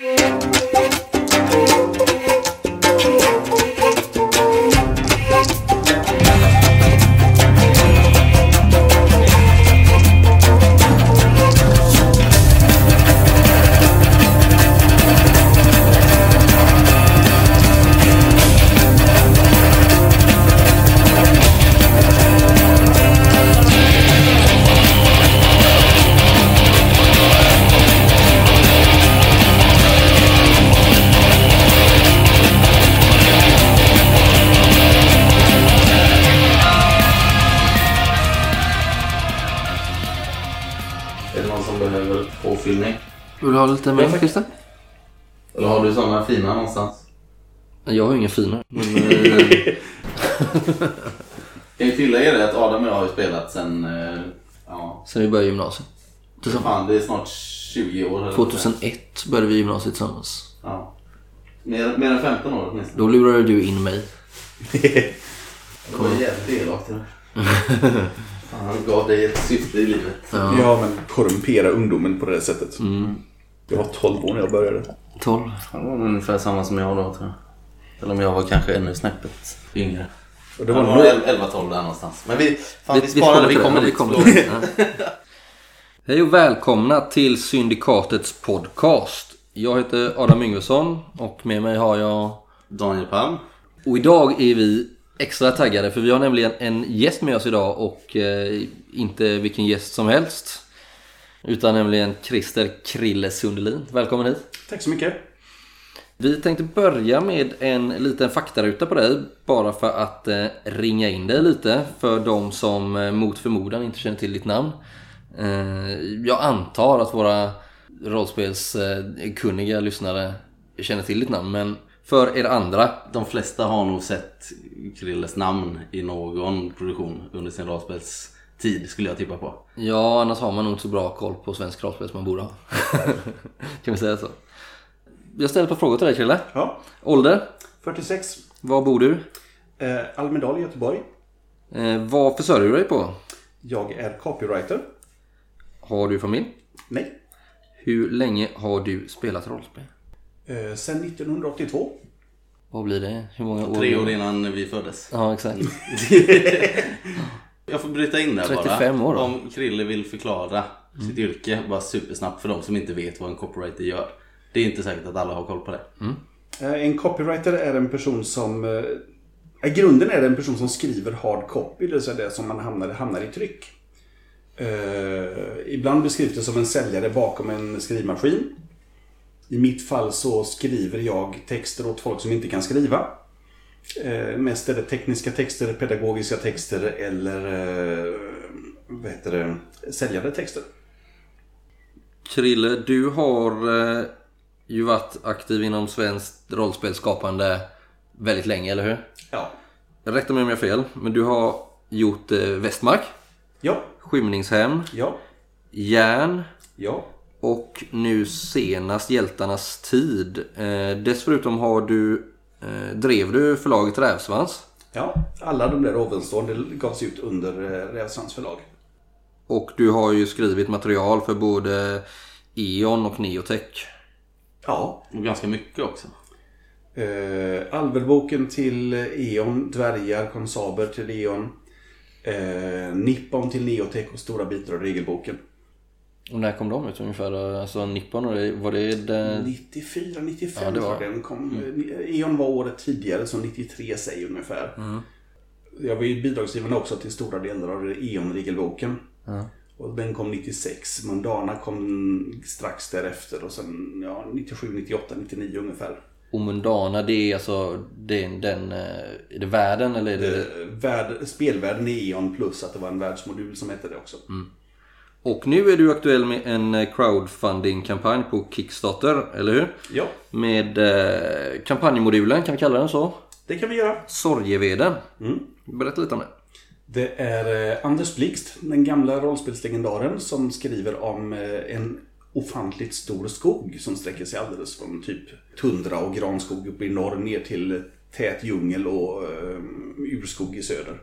Är Lite mer Christer? Eller har du sådana fina någonstans? Jag har inga fina. Men, eh, Kan ju tillägga det att Adam och jag har ju spelat sen... eh, Ja, sen vi började gymnasiet. fan det är snart 20 år. eller 2001 började vi gymnasiet tillsammans. Ja. Mer, mer än 15 år åtminstone. Då lurade du in mig. Det var jävligt elakt. Han gav dig ett syfte i livet. Ja, men korrumpera ungdomen på det sättet. Jag var 12 år när jag började. 12. Han var ungefär samma som jag då tror jag. Eller om jag var kanske ännu snäppet yngre. Och Det var var nog nog... 11-12 där någonstans. Men vi, fan, vi, vi sparar vi kommer dit. kommer dit. Hej och välkomna till Syndikatets podcast. Jag heter Adam Yngvesson och med mig har jag... Daniel Palm. Och idag är vi extra taggade för vi har nämligen en gäst med oss idag och eh, inte vilken gäst som helst. Utan nämligen Christer Krille Sundelin. Välkommen hit. Tack så mycket. Vi tänkte börja med en liten faktaruta på dig. Bara för att eh, ringa in dig lite. För de som eh, mot förmodan inte känner till ditt namn. Eh, jag antar att våra rollspelskunniga lyssnare känner till ditt namn. Men för er andra. De flesta har nog sett Krilles namn i någon produktion under sin rollspelstid skulle jag tippa på. Ja, annars har man nog inte så bra koll på svensk rollspel som man borde ha. kan vi säga så. Jag ställer ett par frågor till dig Krille. Ja, Ålder? 46. Var bor du? Eh, Almedal i Göteborg. Eh, vad försörjer du dig på? Jag är copywriter. Har du familj? Nej. Hur länge har du spelat rollspel? Eh, sen 1982. Vad blir det? Hur många år? Tre år innan vi föddes. Ja, exakt. Jag får bryta in där bara. 35 år då. Om Krille vill förklara sitt yrke bara supersnabbt för de som inte vet vad en copywriter gör. Det är inte säkert att alla har koll på det. Eh, en copywriter är en person som... Eh, I grunden är det en person som skriver hard copy, det vill säga det som man hamnar, hamnar i tryck. Eh, ibland beskrivs det som en säljare bakom en skrivmaskin. I mitt fall så skriver jag texter åt folk som inte kan skriva. Eh, mest är det tekniska texter, pedagogiska texter eller eh, vad heter det, säljande texter. Krille, du har eh, ju varit aktiv inom svenskt rollspelsskapande väldigt länge, eller hur? Ja. Rätta mig om jag har fel, men du har gjort Västmark, Ja. Skymningshem, Ja. Järn Ja. och nu senast Hjältarnas tid. Dessutom har du, eh, drev du förlaget Rävsvans. Ja. Alla de där ovanstående gavs ut under eh, Rävsvans förlag. Och du har ju skrivit material för både E.ON och Neotech. Ja. Och ganska mycket också. Eh, Alvelboken till E.ON, Dvärgar, Konsaber till E.ON. Eh, Nippon till Neotech och stora bitar av regelboken. Och när kom de ut ungefär? Alltså Nippon, och det- var det det... 94, 95 Ja, det var- den kom. E.ON var året tidigare, så 93 säger ungefär. Jag var ju bidragsgivande också till stora delar av E.ON-regelboken. Och den kom 96. Mundana kom strax därefter och sen ja, 97, 98, 99 ungefär. Och Mundana, det är alltså det är den... eh, Är det världen eller är det... Eh, Värld, spelvärlden i E.ON plus att det var en världsmodul som hette det också. Och nu är du aktuell med en eh, crowdfunding-kampanj på Kickstarter, eller hur? Ja, Med eh, kampanjmodulen, kan vi kalla den så? det kan vi göra. Sorgeveden. Mm. Berätta lite om det. Det är eh, Anders Blixt, den gamla rollspelslegendaren, som skriver om eh, en ofantligt stor skog som sträcker sig alldeles från typ tundra och granskog uppe i norr ner till tät djungel och urskog i söder.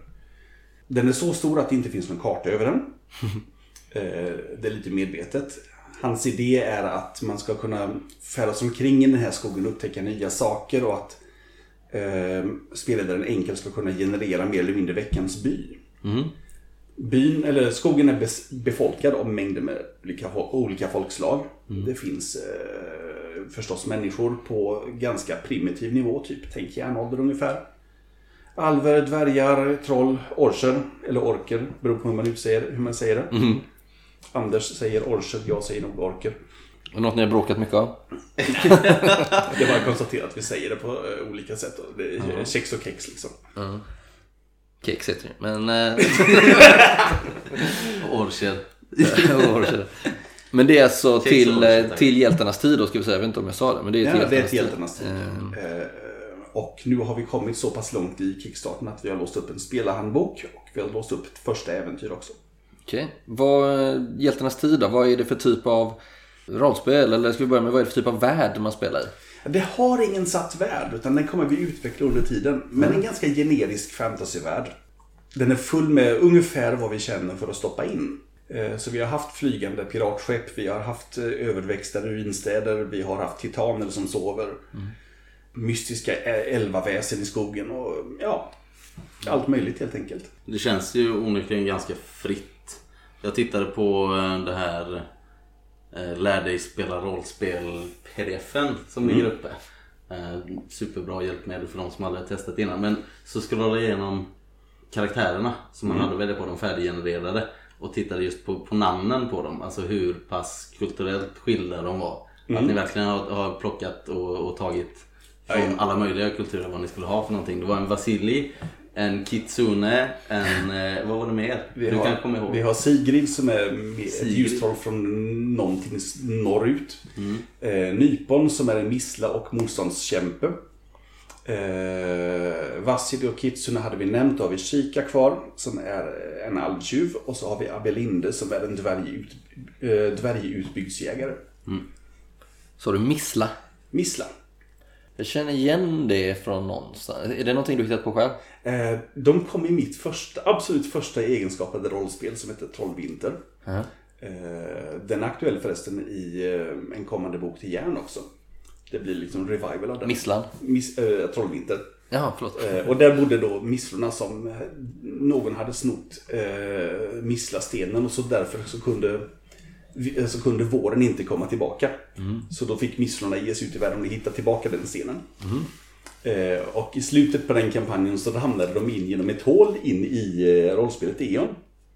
Den är så stor att det inte finns någon karta över den. Eh, det är lite medvetet. hans idé är att man ska kunna färdas omkring i den här skogen och upptäcka nya saker och att eh, spelledaren enkelt ska kunna generera mer eller mindre veckans by. Byn, eller skogen är befolkad av mängder med olika, olika folkslag. Det finns eh, förstås människor på ganska primitiv nivå, typ tänk järnålder ungefär. Alver, dvärgar, troll, orcher, eller orker, beror på hur man utsäger, hur man säger det. Anders säger orcher, jag säger nog orker. Något ni har bråkat mycket av? Det är bara att konstatera att vi säger det på eh, olika sätt. och Det är kex och kex liksom. Kex heter det. Men... Eh, Orcher. så? men det är alltså Kex till, orcher, eh, till hjältarnas tid då ska vi säga. Jag vet inte om jag sa det. Men det är till Ja, det är hjältarnas till tid. hjältarnas tid. Eh, Och nu har vi kommit så pass långt i kickstarten att vi har låst upp en spelarhandbok och vi har låst upp ett första äventyr också. Okej. Vad, hjältarnas tid då? Vad är det för typ av rollspel? Eller ska vi börja med vad är det för typ av värld man spelar i? Det har ingen satt värld utan den kommer vi utveckla under tiden. Men en ganska generisk fantasyvärld. Den är full med ungefär vad vi känner för att stoppa in. Eh, Så vi har haft flygande piratskepp, vi har haft eh, överväxta ruinstäder, vi har haft titaner som sover. Mystiska ä- elvaväsen i skogen och ja, allt möjligt helt enkelt. Det känns ju onekligen ganska fritt. Jag tittade på eh, det här eh, Lär dig spela rollspel pdfen som ligger uppe. Eh, Superbra hjälpmedel för de som aldrig har testat innan. Men så scrollade jag igenom karaktärerna som man hade att välja på, de färdiggenererade. Och tittade just på, på namnen på dem. Alltså hur pass kulturellt skilda de var. Att ni verkligen har, har plockat och, och tagit från alla möjliga kulturer vad ni skulle ha för någonting. Det var en Vasili, en Kitsune, en... Eh, vad var det mer? Vi du har, kan komma ihåg. vi har Sigrid som är ett ljustroll från någonting norrut. Eh, Nypon som är en missla och motståndskämpe. Eh, Vassili och Kitsune hade vi nämnt. Då har vi Shika kvar som är en alvtjuv. Och så har vi Abelinde som är en dvärgut, eh, dvärgutbygdsjägare. Så du Missla? Missla. Jag känner igen det från någonstans. Är det någonting du hittat på själv? Eh, de kom i mitt första, absolut första egenskapade rollspel som heter Trollvinter. Ja. Eh, Den är aktuell förresten i eh, en kommande bok till Järn också. Det blir liksom revival av den. Misslan? Miss, Trollvinter. Jaha, förlåt. Och där bodde då misslorna som någon hade snott eh, misslastenen och så därför så kunde, så kunde våren inte komma tillbaka. Så då fick misslorna ge sig ut i världen och hitta tillbaka den stenen. Eh, och i slutet på den kampanjen så hamnade de in genom ett hål in i eh, rollspelet E.ON.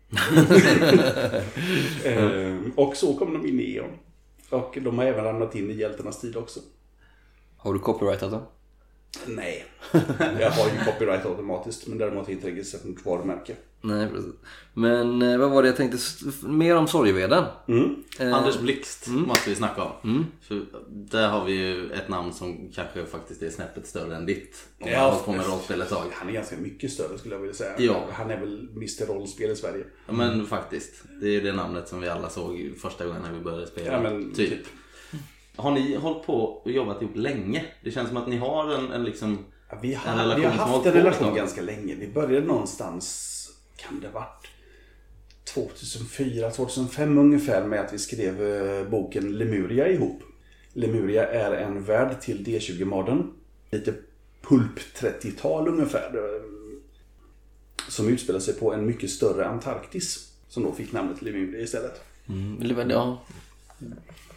eh, och så kom de in i E.ON. Och de har även ramlat in i hjältarnas tid också. Har du copyrightat den? Nej, jag har ju copyright automatiskt men däremot har inte registrerat något varumärke. Nej, precis. Men eh, vad var det jag tänkte? Mer om sorgeveden. Eh, Anders Blixt måste vi snacka om. För där har vi ju ett namn som kanske faktiskt är snäppet större än ditt. Om man Ja, har hållit på med rollspel ett tag. Han är ganska mycket större skulle jag vilja säga. Ja. Han är väl Mr Rollspel i Sverige. Ja, men faktiskt. Det är det namnet som vi alla såg första gången när vi började spela. Ja, men typ. typ. Har ni hållit på och jobbat ihop länge? Det känns som att ni har en, en liksom... Ja, vi, En har, relation vi har haft en relation ganska länge. Vi började någonstans, kan det ha varit 2004, 2005 ungefär med att vi skrev eh, boken Lemuria ihop. Lemuria är en värld till D20-modden. Lite pulp 30-tal ungefär. Eh, som utspelar sig på en mycket större Antarktis. Som då fick namnet Lemuria istället. Mm, ja.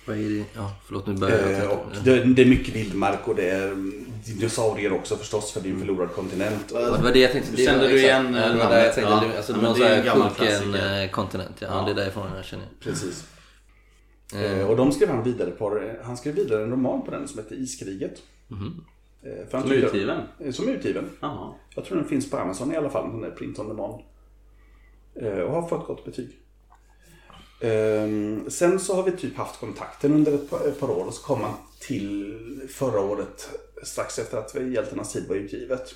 Vad är det? Ja, förlåt nu börjar jag Eh, och det, det är mycket vildmark och det är mm, dinosaurier också förstås för det är en förlorad kontinent. Ja, Det var det jag tänkte. Det Kände du igen, Ja, eh, jag namnet? tänkte. Ja. Alltså, Ja, det var det är en gammal klassiker. eh, kontinent. Ja, Ja. det är därifrån jag känner. Precis. Eh, och de skrev han vidare på, han skrev vidare en roman på den som heter Iskriget. Eh, han Som tyckte- utgiven? Eh, Som utgiven. Jaha. Jag tror den finns på Amazon i alla fall, den där print on demand. Eh, och har fått gott betyg. Ehm, sen så har vi typ haft kontakten under ett par, ett par år och så kom han till förra året strax efter att Hjältarnas tid var utgivet.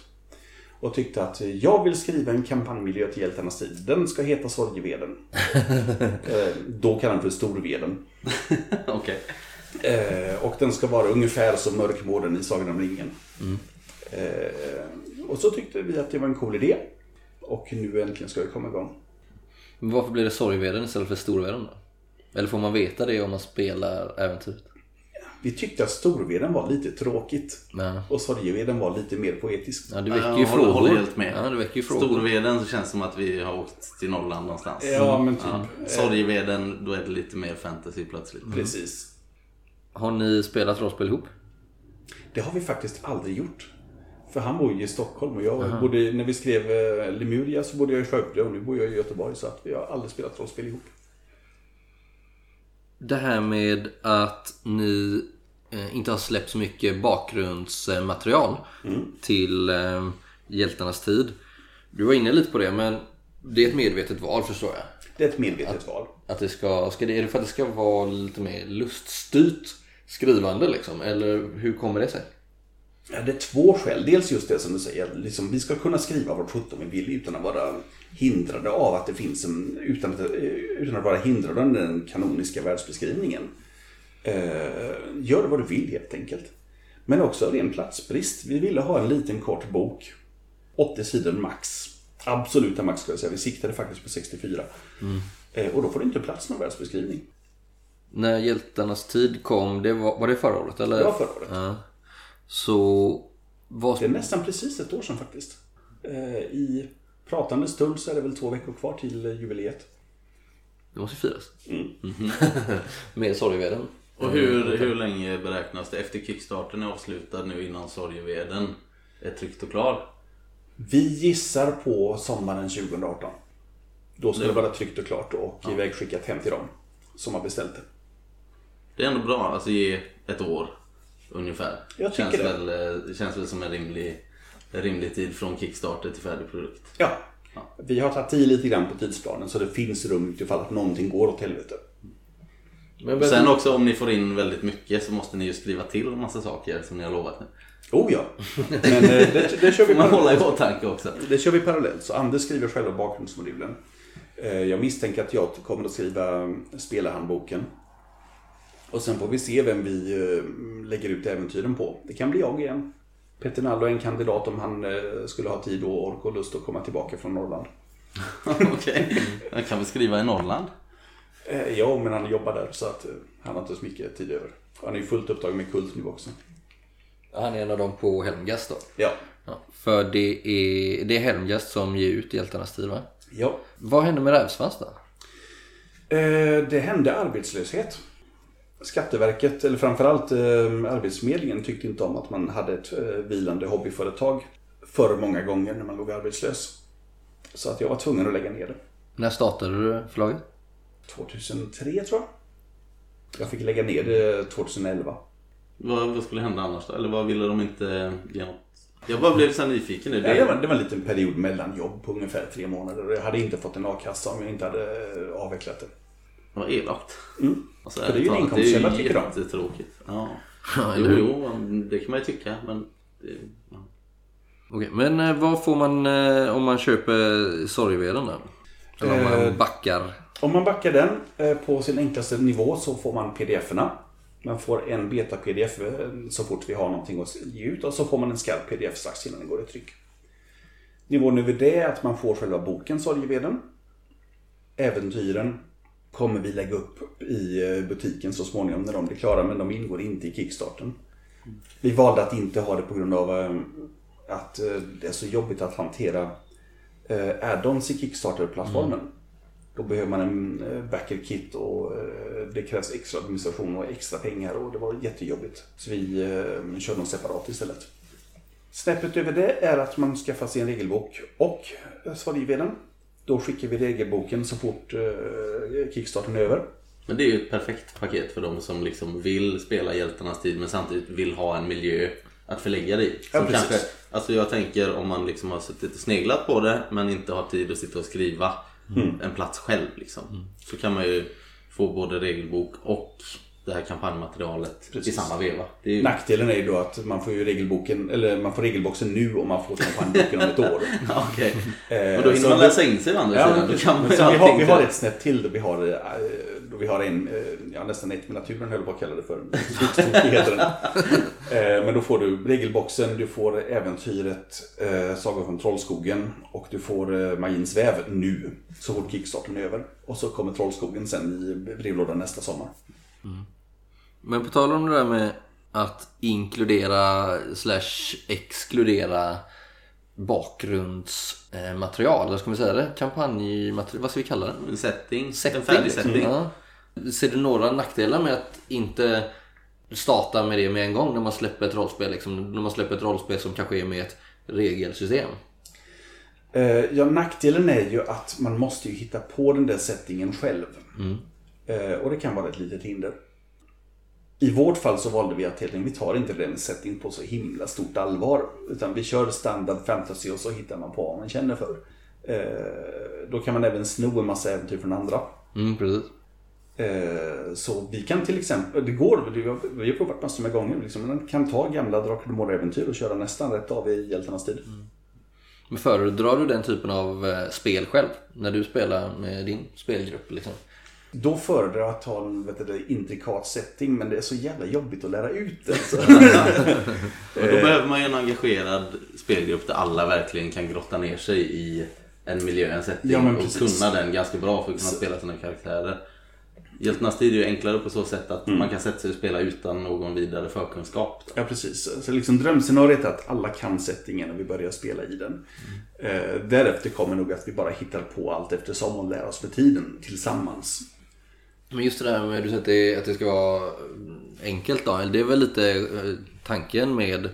Och tyckte att jag vill skriva en kampanjmiljö till Hjältarnas tid. Den ska heta Sorgeveden. eh, då kallar den för Storveden. Okej. Eh, och den ska vara ungefär som Mörkmården i Sagan om ringen. Eh, och så tyckte vi att det var en cool idé. Och nu äntligen ska vi komma igång. Men varför blir det sorgveden istället för storveden då? Eller får man veta det om man spelar äventyret? Vi tyckte att Storveden var lite tråkigt. Ja. Och Sorgeveden var lite mer poetisk. Ja, det väcker Jag ju håller- frågor. håller helt med. Ja, det väcker ju frågor. Storveden så känns det som att vi har åkt till Norrland någonstans. Ja, men typ. Ja. Sorgeveden, då är det lite mer fantasy plötsligt. Precis. Har ni spelat rollspel ihop? Det har vi faktiskt aldrig gjort. För han bor ju i Stockholm och jag bodde, när vi skrev eh, Lemuria så bodde jag i Skövde och nu bor jag i Göteborg så att vi har aldrig spelat rollspel ihop. Det här med att ni eh, inte har släppt så mycket bakgrundsmaterial till eh, Hjältarnas tid. Du var inne lite på det men det är ett medvetet val förstår jag. Det är ett medvetet val. Att det ska, ska det, är det för att det ska vara lite mer luststyrt skrivande liksom? Eller hur kommer det sig? Ja, det är två skäl. Dels just det som du säger, liksom, vi ska kunna skriva vad sjutton vi vill utan att vara hindrade av att det finns en, utan att, utan att vara hindrade av den kanoniska världsbeskrivningen. Eh, gör vad du vill helt enkelt. Men också ren platsbrist. Vi ville ha en liten kort bok. 80 sidor max. Absoluta max skulle jag säga. Vi siktade faktiskt på 64. Eh, och då får det inte plats någon världsbeskrivning. När Hjältarnas tid kom, det var, var det förra året? Eller? Det var förra året. Ja. Så vad, Det är nästan precis ett år sedan faktiskt. Eh, I pratande stund så är det väl två veckor kvar till eh, jubileet. det måste firas. Mm. Med Sorgeveden. Och hur, hur länge beräknas det efter Kickstarten är avslutad nu innan Sorgeveden är tryckt och klar? Vi gissar på sommaren 2018. Då ska det vara tryckt och klart och ivägskickat hem till dem som har beställt det. Det är ändå bra, alltså ge ett år ungefär. Jag tycker känns det. Väl, eh, känns väl som en rimlig, rimlig tid från Kickstarter till färdig produkt. Ja, vi har tagit i lite grann på tidsplanen så det finns rum utifall att någonting går åt helvete. Men, Och sen också om ni får in väldigt mycket så måste ni ju skriva till en massa saker som ni har lovat nu. Oh ja, men eh, det, det, kör vi man hålla i åtanke också. det kör vi parallellt. Så Anders skriver själva bakgrundsmodulen. Eh, Jag misstänker att jag kommer att skriva spelarhandboken. Och sen får vi se vem vi eh, lägger ut äventyren på. Det kan bli jag igen. Peter Nallo är en kandidat om han eh, skulle ha tid och ork och lust att komma tillbaka från Norrland. Okej, jag kan väl skriva i Norrland? Eh, Ja, men han jobbar där så att han har inte så mycket tid över. Han är ju fullt upptagen med kult nu också. Han är en av dem på Helmgast då. Ja. Ja, för det är, det är Helmgast som ger ut Hjältarnas tid va? Ja. Vad hände med Rävsvans då? Eh, Det hände arbetslöshet. Skatteverket, eller framförallt eh, Arbetsförmedlingen, tyckte inte om att man hade ett eh, vilande hobbyföretag för många gånger när man låg arbetslös. Så att jag var tvungen att lägga ner det. När startade du förlaget? 2003 tror jag. Jag fick lägga ner det 2011. Vad, vad skulle hända annars då? Eller vad ville de inte ge något? Jag bara blev så här nyfiken nu. Nej, det, var, det var en liten period mellan jobb på ungefär tre månader. Jag hade inte fått en a-kassa om jag inte hade eh, avvecklat det. Vad elakt. Mm. Alltså, För det är ju en ärligt talat, inkomstkälla, Det är ju tycker de. jättetråkigt. Ja. Ja, Jo, jo, det kan man ju tycka. Men det, ja. Okej, men eh, vad får man eh, om man köper Sorgeveden då? Eller om Eh, man backar? Om man backar den eh, på sin enklaste nivå så får man pdf-erna. Man får en beta-pdf eh, så fort vi har någonting att ge ut och så får man en skarp pdf strax innan den går i tryck. Nivån över det är att man får själva boken Sorgeveden. Äventyren kommer vi lägga upp i eh, butiken så småningom när de blir klara men de ingår inte i Kickstarten. Vi valde att inte ha det på grund av eh, att eh, det är så jobbigt att hantera add-ons i Kickstarter-plattformen. Då behöver man en backer-kit och det krävs extra administration och extra pengar och det var jättejobbigt. Så vi körde dem separat istället. Snäppet över det är att man skaffar sig en regelbok och svariveden. Då skickar vi regelboken så fort eh, Kickstarten är över. Men det är ju ett perfekt paket för de som liksom vill spela Hjältarnas tid men samtidigt vill ha en miljö att förlägga det i. Ja, kanske, alltså jag tänker om man liksom har suttit och sneglat på det men inte har tid att sitta och skriva Mm. en plats själv. Liksom. Så kan man ju få både regelbok och det här kampanjmaterialet Precis. i samma veva. Det är ju, Nackdelen är ju då att man får ju regelboken, eller man får regelboxen nu och man får kampanjboken om ett år. Okej. Eh, Och då hinner man läsa in sig å andra Ja, sidan. Då kan man vi, har, vi har till- ett snäpp till då vi har, eh, Och vi har en, eh, ja nästan ett med naturen höll jag på att kalla det för. Eh, Men då får du regelboxen, du får äventyret eh, Saga från Trollskogen och du får eh, Magins väv nu. Så fort kickstarten är över. Och så kommer Trollskogen sen i brevlådan nästa sommar. Men på tal om det där med att inkludera slash exkludera bakgrundsmaterial, vad ska vi säga det? Kampanjmaterial, vad ska vi kalla det? En setting. Setting, en färdig setting. Ja. Ser du några nackdelar med att inte starta med det med en gång när man släpper ett rollspel? Liksom, när man släpper ett rollspel som kanske är med ett regelsystem? Eh, Ja, nackdelen är ju att man måste ju hitta på den där settingen själv. Eh, Och det kan vara ett litet hinder. I vårt fall så valde vi att helt enkelt, vi tar inte den setting på så himla stort allvar. Utan vi kör standard fantasy och så hittar man på vad man känner för. Eh, Då kan man även sno en massa äventyr från andra. Mm, precis. Eh, Så vi kan till exempel, det går, vi har, provat massor med gånger. Liksom, man kan ta gamla Drakar och äventyr och köra nästan rätt av i hjältarnas tid. Men föredrar du den typen av eh, spel själv? När du spelar med din spelgrupp liksom? Då föredrar jag att ha en vet du, intrikat setting men det är så jävla jobbigt att lära ut det. Så. Men då behöver man ju en engagerad spelgrupp där alla verkligen kan grotta ner sig i en miljö, en setting Ja, och kunna den ganska bra för att kunna spela sina karaktärer. Hjältarnas tid är ju enklare på så sätt att Mm. man kan sätta sig och spela utan någon vidare förkunskap. Ja, precis. Så liksom drömscenariet är att alla kan settingen och vi börjar spela i den. Eh, därefter kommer nog att vi bara hittar på allt eftersom och lär oss med tiden tillsammans. Men just det där med du säger att det, ska vara enkelt då. Det är väl lite eh, tanken med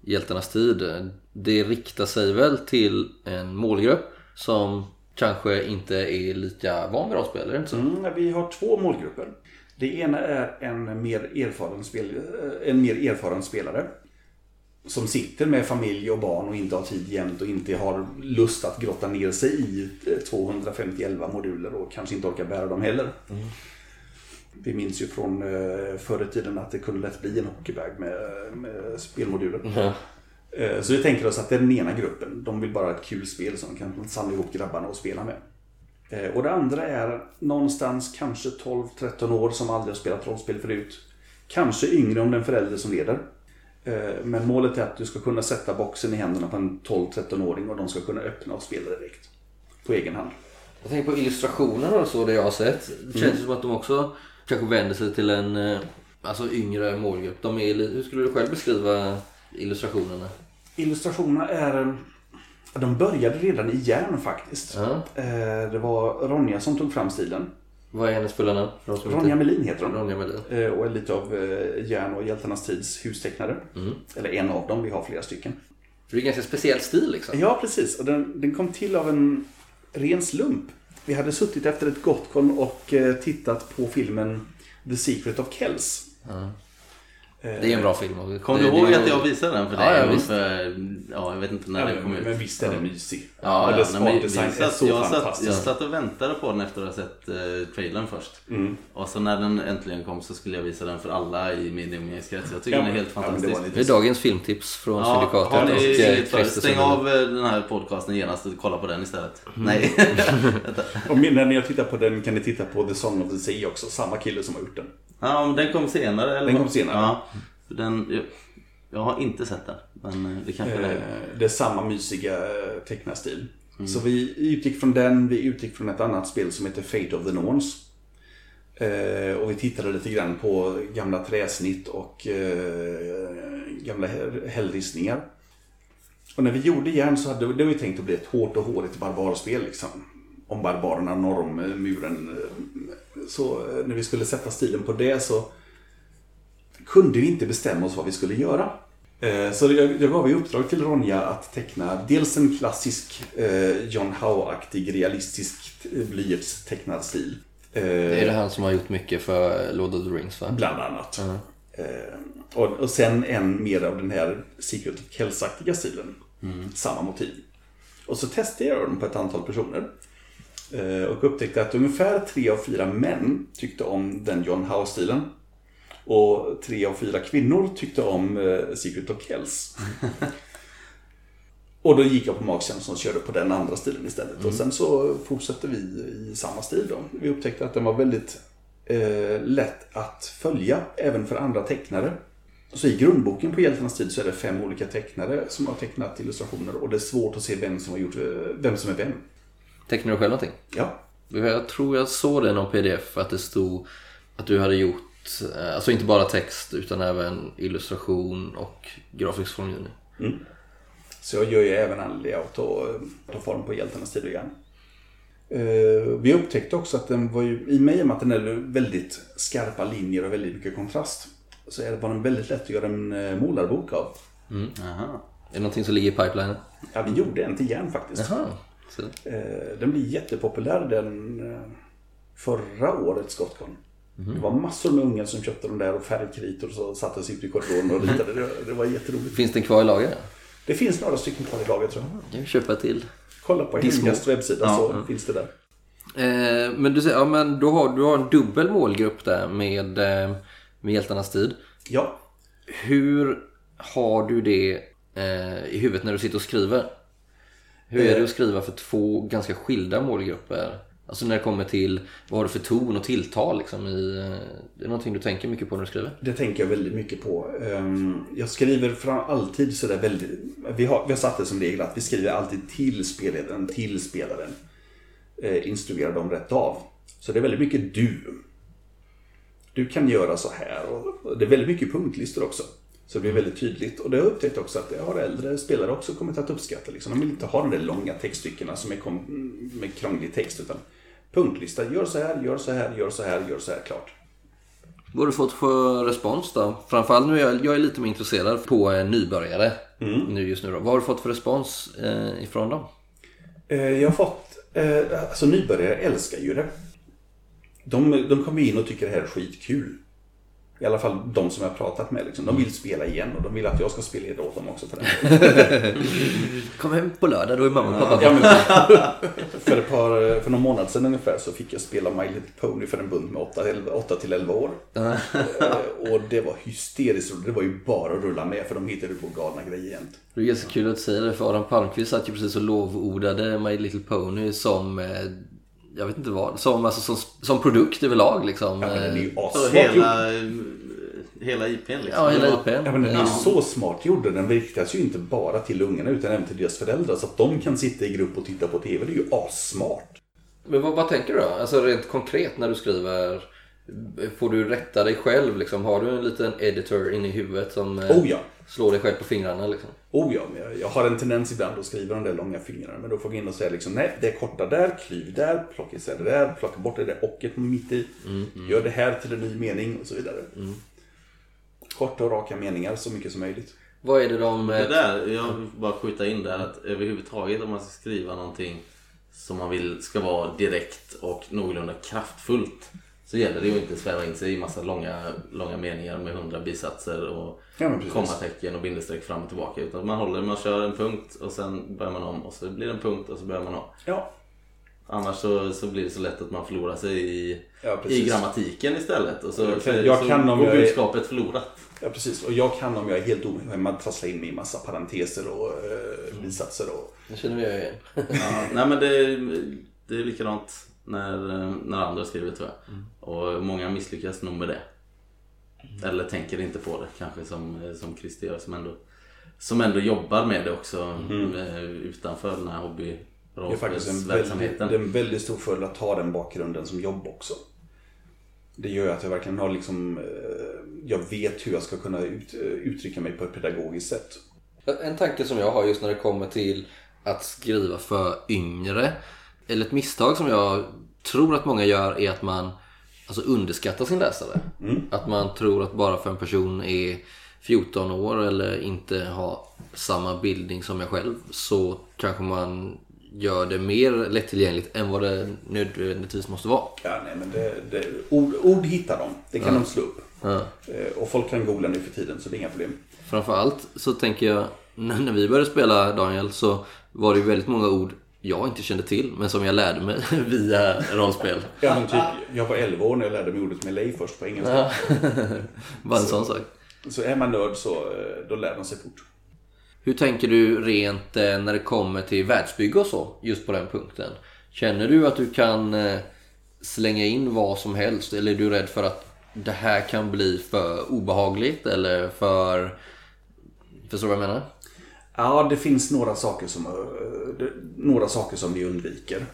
Hjältarnas tid. Det riktar sig väl till en målgrupp som kanske inte är lika van vid rollspel, det inte så? Mm, vi har två målgrupper. Det ena är en mer erfaren, spel, eh, en mer erfaren spelare. Som sitter med familj och barn och inte har tid jämt och inte har lust att grotta ner sig i eh, 251 moduler och kanske inte orkar bära dem heller. Vi minns ju från eh, förr i tiden att det kunde lätt bli en hockeybag med, med spelmoduler. Eh, Så vi tänker oss att det är den ena gruppen. De vill bara ha ett kul spel som de kan samla ihop grabbarna och spela med. Eh, Och det andra är någonstans kanske 12-13 år som aldrig har spelat rollspel förut. Kanske yngre om den förälder som leder. Men målet är att du ska kunna sätta boxen i händerna på en 12-13-åring och de ska kunna öppna och spela direkt. På egen hand. Jag tänker på illustrationerna och så, det jag har sett. Det känns som att de också kanske vänder sig till en eh, alltså yngre målgrupp. De är, hur skulle du själv beskriva illustrationerna? Illustrationerna är... De började redan i järn faktiskt. Ja. Eh, Det var Ronja som tog fram stilen. Vad är hennes fulla namn? Ronja Melin heter hon. Ronja Melin. Eh, Och är lite av eh, Järn och Hjältarnas tids hustecknare. Eller en av dem, vi har flera stycken. För det är en ganska speciell stil liksom. Ja, precis. Och den, den kom till av en ren slump. Vi hade suttit efter ett gott och eh, tittat på filmen The Secret of Kells. Det är en bra film. och Kommer du ihåg att jag visade den för Ja, dig? ja, visst. För, ja, jag vet inte när den kom ut. men visst är den mysig. Ja, ja, nej, men är satt, så jag, satt, fantastisk. jag satt och väntade på den efter att ha sett eh, trailern först. Mm. Och så när den äntligen kom så skulle jag visa den för alla i min umgängeskrets. Jag tycker Ja, den är men- helt ja, men det fantastisk. Det är dagens filmtips från Ja, har Syndikatet ni och eh, Stäng av eh, den här podcasten genast och kolla på den istället. Nej. Och när ni har tittat på den kan ni titta på The Song of the Sea också. Samma kille som har gjort den. Ja, men den kom senare. Eller? Den kom senare. Ja. Den, jag, jag har inte sett den. Men eh, det kanske det är. Eh, Det är samma mysiga eh, tecknarstil. Så vi utgick från den, vi utgick från ett annat spel som heter Fate of the Norns. Eh, och vi tittade lite grann på gamla träsnitt och eh, gamla hä- hällristningar. Och när vi gjorde järn så hade det var ju tänkt att bli ett hårt och hårigt barbarspel liksom. Om barbarerna norr Så eh, när vi skulle sätta stilen på det så kunde vi inte bestämma oss vad vi skulle göra. Eh, Så jag, jag gav i uppdrag till Ronja att teckna dels en klassisk eh, John Howe-aktig realistisk blyertstecknad stil. Det är det han som har gjort mycket för Lord of the Rings va? Bland annat. Eh, och, och sen en mer av den här Secret of Kells-aktiga stilen. Samma motiv. Och så testade jag den på ett antal personer. Eh, och upptäckte att ungefär tre av fyra män tyckte om den John Howe-stilen. Och tre av fyra kvinnor tyckte om eh, Secret of Kells. och då gick jag på magkänslan och körde på den andra stilen istället. Och sen så fortsatte vi i samma stil då. Vi upptäckte att den var väldigt eh, lätt att följa även för andra tecknare. Så i grundboken på Hjältarnas tid så är det fem olika tecknare som har tecknat illustrationer och det är svårt att se vem som har gjort eh, vem som är vem. Tecknar du själv någonting? Ja, Jag tror jag såg det i någon pdf att det stod att du hade gjort, eh, alltså inte bara text utan även illustration och grafisk formgivning. så jag gör ju även all layout och eh, form på Hjältarnas tid och grann. Eh, Vi upptäckte också att den var ju, i och med att den är väldigt skarpa linjer och väldigt mycket kontrast, så är det bara väldigt lätt att göra en målarbok av. Aha. Är det någonting som ligger i pipelinen? Ja, vi gjorde en till järn faktiskt. Jaha. Så. Eh, Den blir jättepopulär den eh, förra årets Gotcon. Det var massor med ungar som köpte de där och färgkritor och så satte sig ute i korridoren och ritade. Det, det var jätteroligt. Finns den kvar i lager? Det finns några stycken kvar i laget tror jag. Vi köpa till? Kolla på Dismo. Hemgast webbsida så finns det där. Eh, men du säger, ja men du har, du har en dubbel målgrupp där med, eh, med Hjältarnas tid. Ja, Hur har du det eh, i huvudet när du sitter och skriver? Hur är det att skriva för två ganska skilda målgrupper? Alltså när det kommer till vad har du för ton och tilltal liksom i... eh, Det är någonting du tänker mycket på när du skriver? det tänker jag väldigt mycket på. Ehm, Jag skriver fram alltid sådär väldigt... Vi har, vi har satt det som regel att vi skriver alltid till spelledaren, till spelaren. Eh, instruerar dem rätt av. Så det är väldigt mycket du. Du kan göra så här. Och det är väldigt mycket punktlistor också. Så det blir väldigt tydligt. Och det har jag upptäckt också att det har äldre spelare också kommit att uppskatta. Liksom. De vill inte ha de där långa textstyckena som är med krånglig text. Utan punktlista, gör så här, gör så här, gör så här, gör så här, klart. Vad har du fått för respons då? Framförallt nu är jag, jag är lite mer intresserad på eh, nybörjare nu just nu då. Vad har du fått för respons eh, ifrån dem? Eh, Jag har fått, eh, alltså nybörjare älskar ju det. De, de kommer in och tycker det här är skitkul. I alla fall de som jag har pratat med. Liksom. De vill spela igen och de vill att jag ska spela det åt dem också. För, det. Kom hem på lördag, då är mamma och pappa ja, men, för, ett par, för någon månad sedan ungefär så fick jag spela My Little Pony för en bunt med 8 till 11 år. Eh, Och det var hysteriskt roligt. Det var ju bara att rulla med för de hittade på galna grejer jämt. Det är ganska kul att säga det för Adam Palmqvist satt ju precis och lovordade My Little Pony som, eh, jag vet inte vad, som, alltså, som, som produkt överlag liksom. Ja, men den är ju Så assmart gjord. hela, hela IPn liksom. Ja, hela IPn. Ja, men den är ju så smart gjord. Den riktas ju inte bara till ungarna utan även till deras föräldrar. Så att de kan sitta i grupp och titta på TV. Det är ju assmart. Men vad, vad tänker du då? Alltså rent konkret när du skriver, får du rätta dig själv liksom? Har du en liten editor inne i huvudet som eh, Oh ja. slår dig själv på fingrarna liksom? Oh ja, men jag, jag har en tendens ibland att skriva de där långa fingrarna. Men då får jag in och säga liksom, nej, det är korta där, klyv där, plocka isär det där, plocka bort det där ocket mitt i. Gör det här till en ny mening och så vidare. Korta och raka meningar så mycket som möjligt. Vad är det de... Det eh, där, jag vill bara skjuta in där att överhuvudtaget om man ska skriva någonting som man vill ska vara direkt och någorlunda kraftfullt så gäller det ju inte att sväva in sig i massa långa, långa meningar med hundra bisatser och Ja, kommatecken och bindestreck fram och tillbaka. Utan man håller, man kör en punkt och sen börjar man om och så blir det en punkt och så börjar man om. Ja, Annars så, så blir det så lätt att man förlorar sig i, Ja, i grammatiken istället. Och så, Jag kan- jag så kan om går jag är- budskapet förlorat. ja, precis. Och jag kan om jag är helt ohemma trassla in mig i massa parenteser och eh, bisatser. Och... Jag känner mig igen. Ja, nej men det, det är likadant när, när andra skriver tror jag. Och många misslyckas nog med det. Eller tänker inte på det kanske som, som Christer gör som ändå, som ändå jobbar med det också eh, utanför den här hobby Det är faktiskt en väldigt, det är en väldigt stor fördel att ta den bakgrunden som jobb också. Det gör att jag verkligen har liksom, eh, jag vet hur jag ska kunna ut, eh, uttrycka mig på ett pedagogiskt sätt. En tanke som jag har just när det kommer till att skriva för yngre. Eller ett misstag som jag tror att många gör är att man alltså underskattar sin läsare. Att man tror att bara för en person är 14 år eller inte har samma bildning som jag själv så kanske man gör det mer lättillgängligt än vad det nödvändigtvis måste vara. Ja, nej, men det, det, ord, ord hittar de, det kan de slå upp. Ja. Eh, Och folk kan googla nu för tiden så det är inga problem. Framförallt så tänker jag, när när vi började spela Daniel så var det väldigt många ord jag inte kände till men som jag lärde mig via rollspel. Ja, men typ, jag var 11 år när jag lärde mig ordet melee först på engelska. Bara en sån sak. Så är man nörd så eh, då lär man sig fort. Hur tänker du rent eh, när det kommer till världsbygge och så, just på den punkten? Känner du att du kan eh, slänga in vad som helst? Eller är du rädd för att det här kan bli för obehagligt eller för... Förstår du vad jag menar? Ja, det finns några saker som, eh, några saker som vi undviker.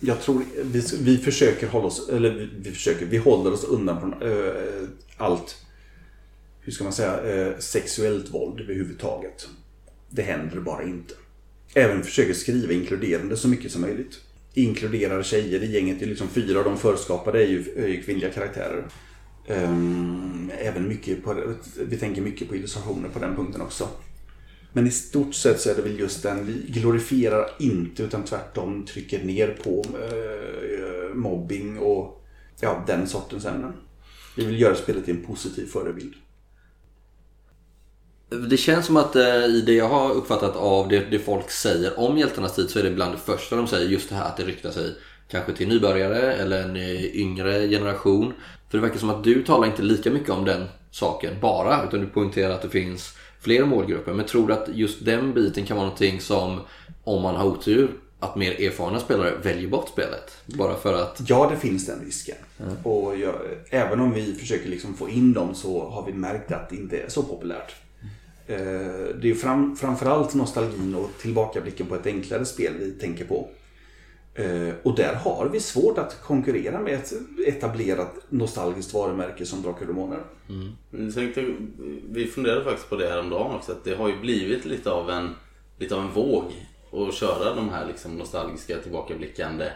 Jag tror vi, vi försöker hålla oss, eller vi, vi försöker, vi håller oss undan från eh, allt, hur ska man säga, eh, sexuellt våld överhuvudtaget. Det händer bara inte. Även försöker skriva inkluderande så mycket som möjligt. Inkluderar tjejer i gänget. Det är liksom fyra av de förskapade är ju, är ju kvinnliga karaktärer. Ehm, även mycket på, vi tänker mycket på illustrationer på den punkten också. Men i stort sett så är det väl just den, vi glorifierar inte utan tvärtom trycker ner på eh, mobbing och ja, den sortens ämnen. Vi vill göra spelet till en positiv förebild. Det känns som att eh, i det jag har uppfattat av det, det folk säger om hjältarnas tid så är det bland det första de säger just det här att det riktar sig kanske till nybörjare eller en eh, yngre generation. För det verkar som att du talar inte lika mycket om den saken bara utan du poängterar att det finns fler målgrupper. Men tror du att just den biten kan vara någonting som om man har otur att mer erfarna spelare väljer bort spelet? Bara för att... Ja, det finns den risken. Och jag, även om vi försöker liksom få in dem så har vi märkt att det inte är så populärt. Eh, Det är fram, framförallt nostalgin och tillbakablicken på ett enklare spel vi tänker på. Eh, Och där har vi svårt att konkurrera med ett etablerat nostalgiskt varumärke som Drakar och Demoner. Jag tänkte, vi funderade faktiskt på det här om dagen också. Att det har ju blivit lite av en, lite av en våg att köra de här liksom nostalgiska tillbakablickande.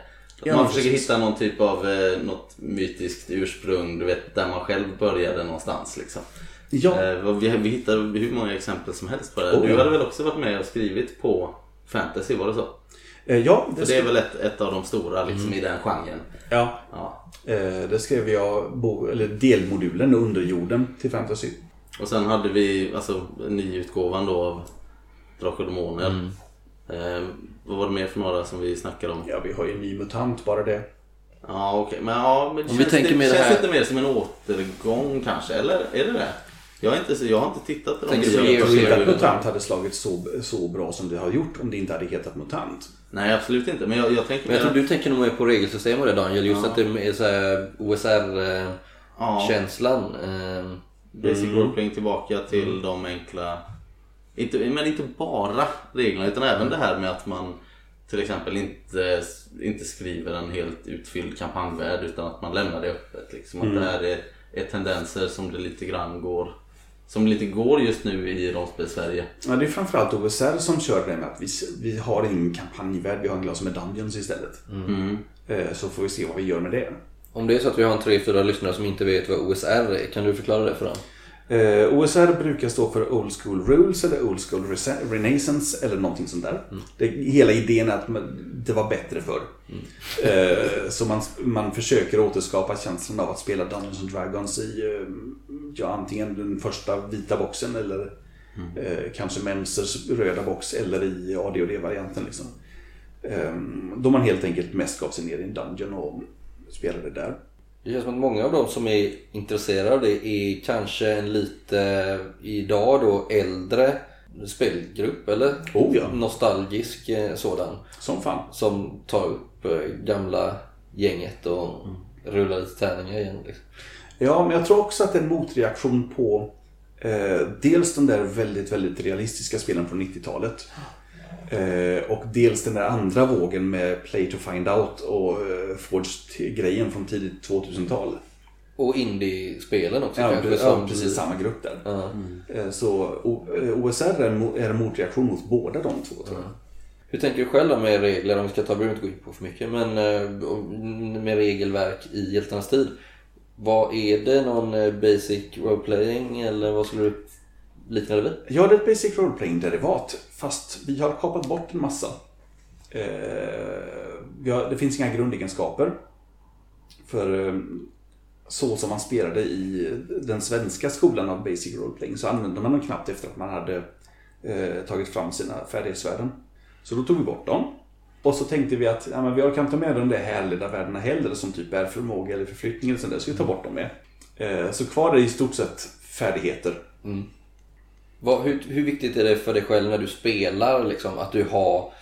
Ja, man precis. försöker hitta någon typ av eh, något mytiskt ursprung, du vet där man själv började någonstans liksom. Ja, Eh, vi, vi hittar hur många exempel som helst på det. Oh, du hade väl också varit med och skrivit på fantasy, var det så? Eh, ja, För det, det är väl ett, ett av de stora liksom, i den genren. ja, Ja. eh, det skrev jag bo, eller delmodulen Underjorden till Fantasy. Och sen hade vi alltså nyutgåvan då av Drakar och Demoner. Mm. Eh, vad var det mer för några som vi snackade om? Ja, vi har ju Ny MUTANT, bara det. Ja okej, men ja men det Om vi känns, tänker det, det känns här- lite mer som en återgång kanske, eller är det det? Jag, inte, så- jag har inte tittat på de Tänker nya du Jag tror inte att serierna. MUTANT hade slagit så, så bra som det har gjort om det inte hade hetat MUTANT. Nej absolut inte, men jag, jag tänker Men jag tror du tänker nog mer på regelsystem och det Daniel. Just att det är så OSR-känslan. Ja. Eh, Basic roleplaying tillbaka till de enkla inte, Men inte bara reglerna utan även det här med att man till exempel inte, inte skriver en helt utfylld kampanjvärld utan att man lämnar det öppet. Liksom. Att det här är, är tendenser som det lite grann går som lite går just nu i rollspel-Sverige. Ja, det är framförallt OSR som kör det med att vi, vi har ingen kampanjvärld, vi har en glas med Dungeons istället. Eh, Så får vi se vad vi gör med det. Om det är så att vi har en tre, fyra lyssnare som inte vet vad OSR är, kan du förklara det för dem? Eh, OSR brukar stå för Old School Rules eller Old School Renaissance eller någonting sånt där. Det, hela idén är att det var bättre förr. Eh, så man, man försöker återskapa känslan av att spela Dungeons and Dragons i eh, ja, antingen den första vita boxen eller eh, kanske Memsers röda box eller i AD&D-varianten. Liksom. Eh, då man helt enkelt mest gav sig ner i en dungeon och spelade där. Det känns som att många av de som är intresserade av det är kanske en lite idag då äldre spelgrupp eller? Oh ja. Nostalgisk eh, sådan. Som fan. Som tar upp eh, gamla gänget och rullar lite tärningar igen. Liksom. Ja, men jag tror också att det är en motreaktion på eh, dels de där väldigt, väldigt realistiska spelen från 90-talet. Eh, och dels den där andra vågen med Play to Find Out och eh, Forged-grejen från tidigt 2000-tal. Och indie-spelen också Ja, kanske. precis, ja, precis samma grupp där. Ja. Eh, så OSR är en, motreaktion mot båda de två tror jag. Hur tänker du själv då med regler? Om vi ska ta, behöver inte gå in på för mycket, men med regelverk i hjältarnas tid. Vad är det? Någon basic roleplaying eller vad skulle du likna det vid? Ja, det är ett Basic Role Playing derivat fast vi har kapat bort en massa. Eh, vi har, det finns inga grundegenskaper. För eh, så som man spelade i den svenska skolan av Basic Role Playing så använde man dem knappt efter att man hade eh, tagit fram sina färdighetsvärden. Så då tog vi bort dem. Och så tänkte vi att ja, men vi kan ta med de där härledda värdena heller som typ är förmåga eller förflyttning eller sånt där. Så vi tar bort dem med. Så kvar är i stort sett färdigheter. Vad, hur, hur viktigt är det för dig själv när du spelar liksom, att du har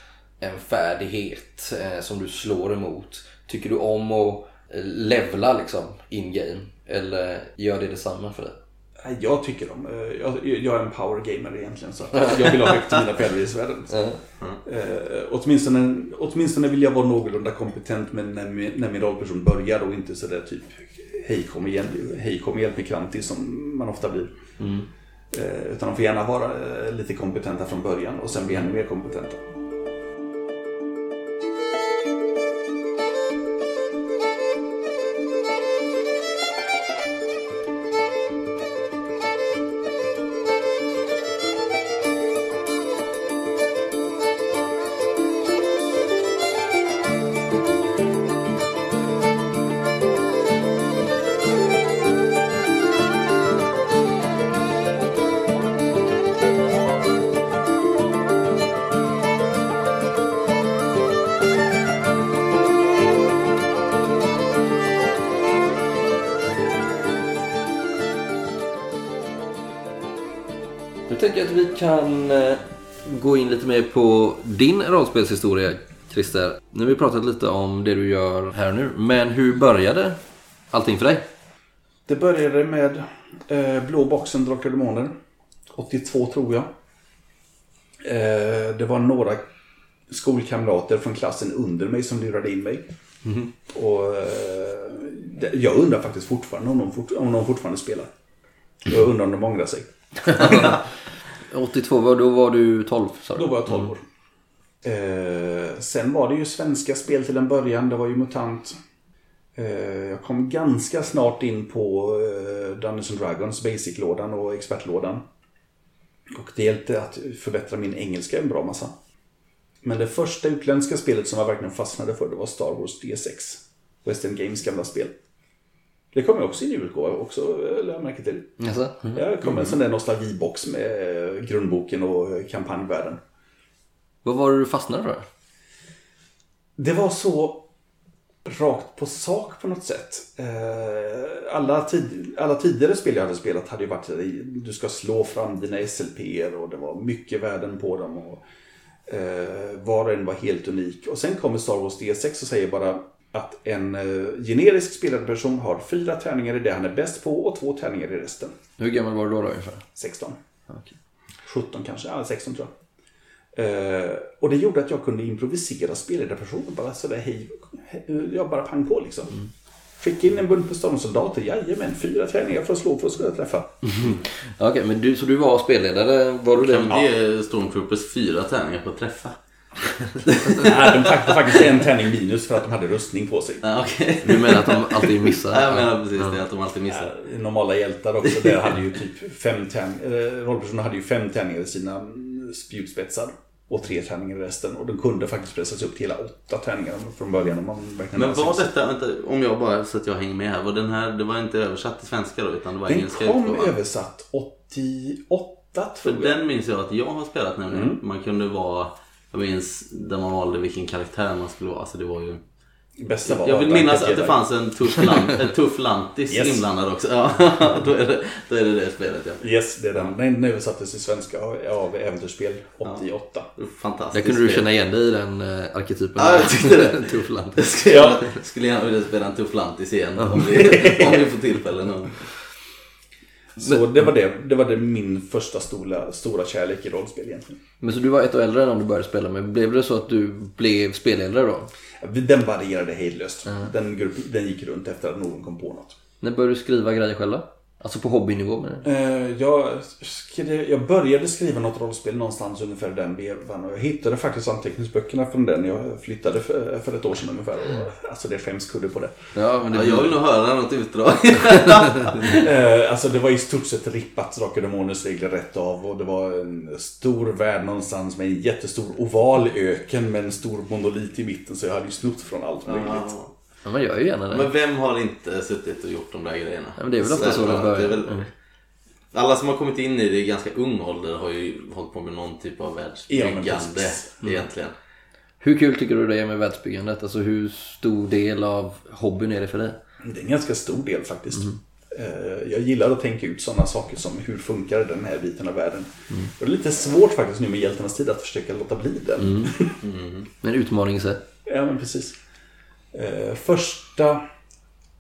en färdighet eh, som du slår emot? Tycker du om att levla liksom in-game? Eller gör det detsamma för dig? Jag tycker om, eh, jag, jag är en power gamer egentligen så jag vill ha högt i mina färdighetsvärden. Eh, åtminstone, åtminstone vill jag vara någorlunda kompetent med när, min- när min rollperson börjar och inte sådär typ hej kom igen, hej kom hjälp mig krantig som man ofta blir. Eh, Eh, utan de får gärna vara eh, lite kompetenta från början och sen bli ännu mer kompetenta. Tänker att vi kan eh, gå in lite mer på din rollspelshistoria, Christer. Nu har vi pratat lite om det du gör här nu, men hur började allting för dig? Det började med eh, Blå boxen Drakar och Demoner. 82 tror jag. Eh, det var några skolkamrater från klassen under mig som lurade in mig. Och eh, Jag undrar faktiskt fortfarande om de, fort, om de fortfarande spelar. Jag undrar om de ångrar sig. 82, var- då var du 12 sa du? Då var jag 12 år. Eh, sen var det ju svenska spel till en början. Det var ju MUTANT. Eh, jag kom ganska snart in på eh, Dungeons and Dragons, Basic-lådan och expertlådan. Och det hjälpte att förbättra min engelska en bra massa. Men det första utländska spelet som jag verkligen fastnade för det var Star Wars D6. Western Games gamla spel. Det kom ju också i en utgåva också, eh, lade jag märke till. Jaså? Mm. Det kom en sån där nostalgibox med eh, grundboken och eh, kampanjvärlden. Vad var det du fastnade för? Det var så rakt på sak på något sätt. Alla, tid, alla tidigare spel jag hade spelat hade ju varit att du ska slå fram dina slp och det var mycket värden på dem. Och, var och en var helt unik. Och sen kommer Star Wars D6 och säger bara att en eh, generisk spelande person har fyra tärningar i det han är bäst på och två tärningar i resten. Hur gammal var du då, då ungefär? 16. Okej. 17 kanske, ja 16 tror jag. Eh, och det gjorde att jag kunde improvisera spelledarpersoner bara sådär hej, hej, jag bara pang på liksom. Skicka in en bunt med stormsoldater, jajamän, fyra träningar för att slå för att skulle träffa. Okej, men du, så du var spelledare, var du det? Kan vi ge Stormtroopers fyra tärningar på att träffa? Nej, de tackade faktiskt en tärning minus för att de hade rustning på sig. Ja, okej. Du menar att de alltid missar? Jag menar precis det, att de alltid missar. Eh, Normala hjältar också, där hade ju typ fem tärningar, eh, rollpersoner hade ju fem tärningar i sina mm, spjutspetsar. Och tre tärningar i resten. Och de kunde faktiskt pressas upp till hela åtta tärningar från början. Om man verkligen Men var detta, vänta, om jag bara så att jag hänger med här. Var den här, det var inte översatt till svenska då utan det var Den engelska kom utgåvan? översatt 88 För tror jag. den minns jag att jag har spelat nämligen. Man kunde vara, jag minns där man valde vilken karaktär man skulle vara. Alltså det var ju... Bästa var Jag vill minnas att det fanns en tuff, lant, en tuff lantis Yes. inblandad också. Ja, då är, det, då är det det spelet ja. Yes, det är den. Den översattes till svenska av Äventyrsspel 88. Fantastiskt. Där kunde du känna igen dig i den uh, arketypen. Ja, jag tyckte det. Tuff land. Jag skulle, Ja. skulle gärna vilja spela en tuff lantis igen om vi, om vi får tillfälle någon. Så det var det. Det var det min första stora, stora kärlek i rollspel egentligen. Men så du var ett år äldre om du började spela med. Blev det så att du blev spelledare då? Den varierade hejdlöst. Den, grupp, den gick runt efter att någon kom på något. När började du skriva grejer själv då? Alltså på hobbynivå med det? Eh, Jag, skrev, jag började skriva något rollspel någonstans ungefär i den vevan. Och jag hittade faktiskt anteckningsböckerna från den. Jag flyttade för, för ett år sedan ungefär. Och, alltså det är skämskudde på det. Ja, men det Ja, jag vill nog höra något utdrag. Eh, alltså det var i stort sett rippat Drakar och Demoners regler rätt av. Och det var en stor värld någonstans med en jättestor oval öken med en stor monolit i mitten. Så jag hade ju snott från allt möjligt. Ja, man gör ju gärna det. Men vem har inte suttit och gjort de där grejerna? Ja, men det är väl ofta så det Därför att börjar. väl- Mm. Alla som har kommit in i det i ganska ung ålder har ju hållit på med någon typ av Ja, världsbyggande precis. egentligen. Hur kul tycker du det är med världsbyggandet? Alltså hur stor del av hobbyn är det för dig? Det är en ganska stor del faktiskt. Eh, Jag gillar att tänka ut sådana saker som hur funkar den här biten av världen. Och det är lite svårt faktiskt nu med hjältarnas tid att försöka låta bli den. Men utmaning i sig. Ja, men precis. Eh, första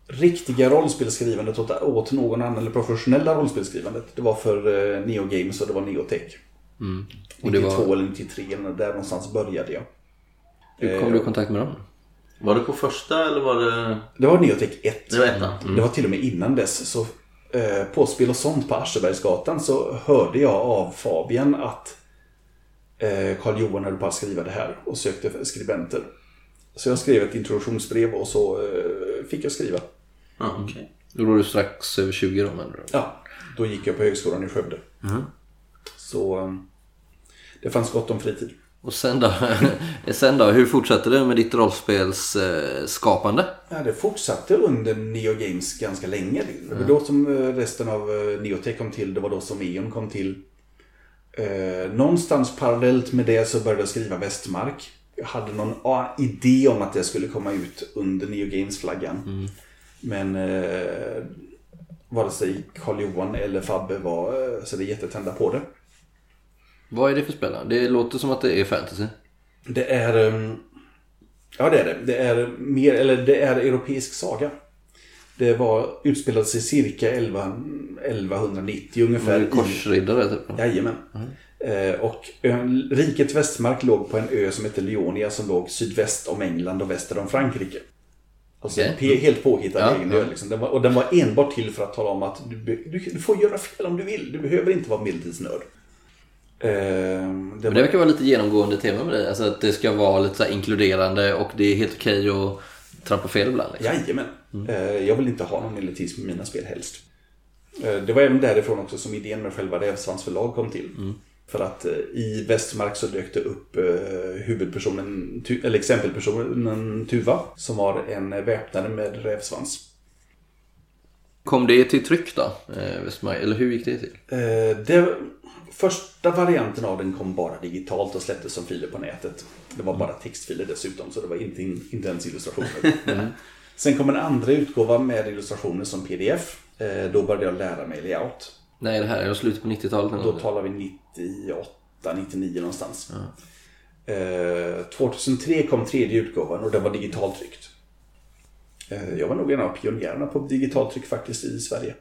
riktiga rollspelsskrivandet åt, åt någon annan, eller professionella rollspelsskrivandet, det var för eh, Neo Games och det var Neotech. Mm. Och det 92 var, eller 93, där någonstans började jag. hur kom du i kontakt med dem? Var det på första eller var det... Det var Neotech 1. Det var ettan. Mm. Det var till och med innan dess. Så, eh, på Spel och sånt på Aschebergsgatan så hörde jag av Fabian att eh, Carl Johan höll på att skriva det här och sökte skribenter. Så jag skrev ett introduktionsbrev och så eh, fick jag skriva. Ja, okej. Då var du strax över 20 då menar du? Ja, då gick jag på högskolan i Skövde. Så eh, det fanns gott om fritid. Och sen då, sen då, hur fortsatte det med ditt rollspelsskapande? Ja, det fortsatte under Neo Games ganska länge. Det var då som eh, resten av eh, Neotech kom till. Det var då som Eon kom till. Eh, någonstans parallellt med det så började jag skriva Västmark. Hade någon ah, idé om att det skulle komma ut under Neo Games-flaggan. Men eh, vare sig Carl-Johan eller Fabbe var eh, så det jättetända på det. Vad är det för spel? Det låter som att det är fantasy. Det är... ehm, Ja, det är det. Det är mer, eller det är europeisk saga. Det var, utspelade sig cirka 11, 1190 ungefär. Korsriddare typ. Jajamän. Eh, och ön, riket Västmark låg på en ö som heter Leonia som låg sydväst om England och väster om Frankrike. Alltså pe- helt påhittad Ja, egen ö. Liksom. Den var, och den var enbart till för att tala om att du, du, du får göra fel om du vill. Du behöver inte vara medeltidsnörd. Eh, det var, det verkar vara lite genomgående tema med dig. Alltså att det ska vara lite inkluderande och det är helt okej att trampa fel ibland. Liksom. Jajamän. Eh, jag vill inte ha någon elitism i mina spel helst. Eh, det var även därifrån också som idén med själva Rävsvans förlag kom till. För att eh, i Västmark så dök det upp eh, huvudpersonen, eller exempelpersonen Tuva, som var en väpnare med rävsvans. Kom det till tryck då? Eh, Westmark? Eller hur gick det till? Eh, det, första varianten av den kom bara digitalt och släpptes som filer på nätet. Det var bara textfiler dessutom, så det var inte, inte ens illustrationer. Sen kom en andra utgåva med illustrationer som pdf. Eh, då började jag lära mig layout. Nej, det här är slutet på 90-talet. någon Då talar vi 98, 99 någonstans. Eh, 2003 kom tredje utgåvan och den var digitalt tryckt. Eh, jag var nog en av pionjärerna på digitalt tryck faktiskt i Sverige.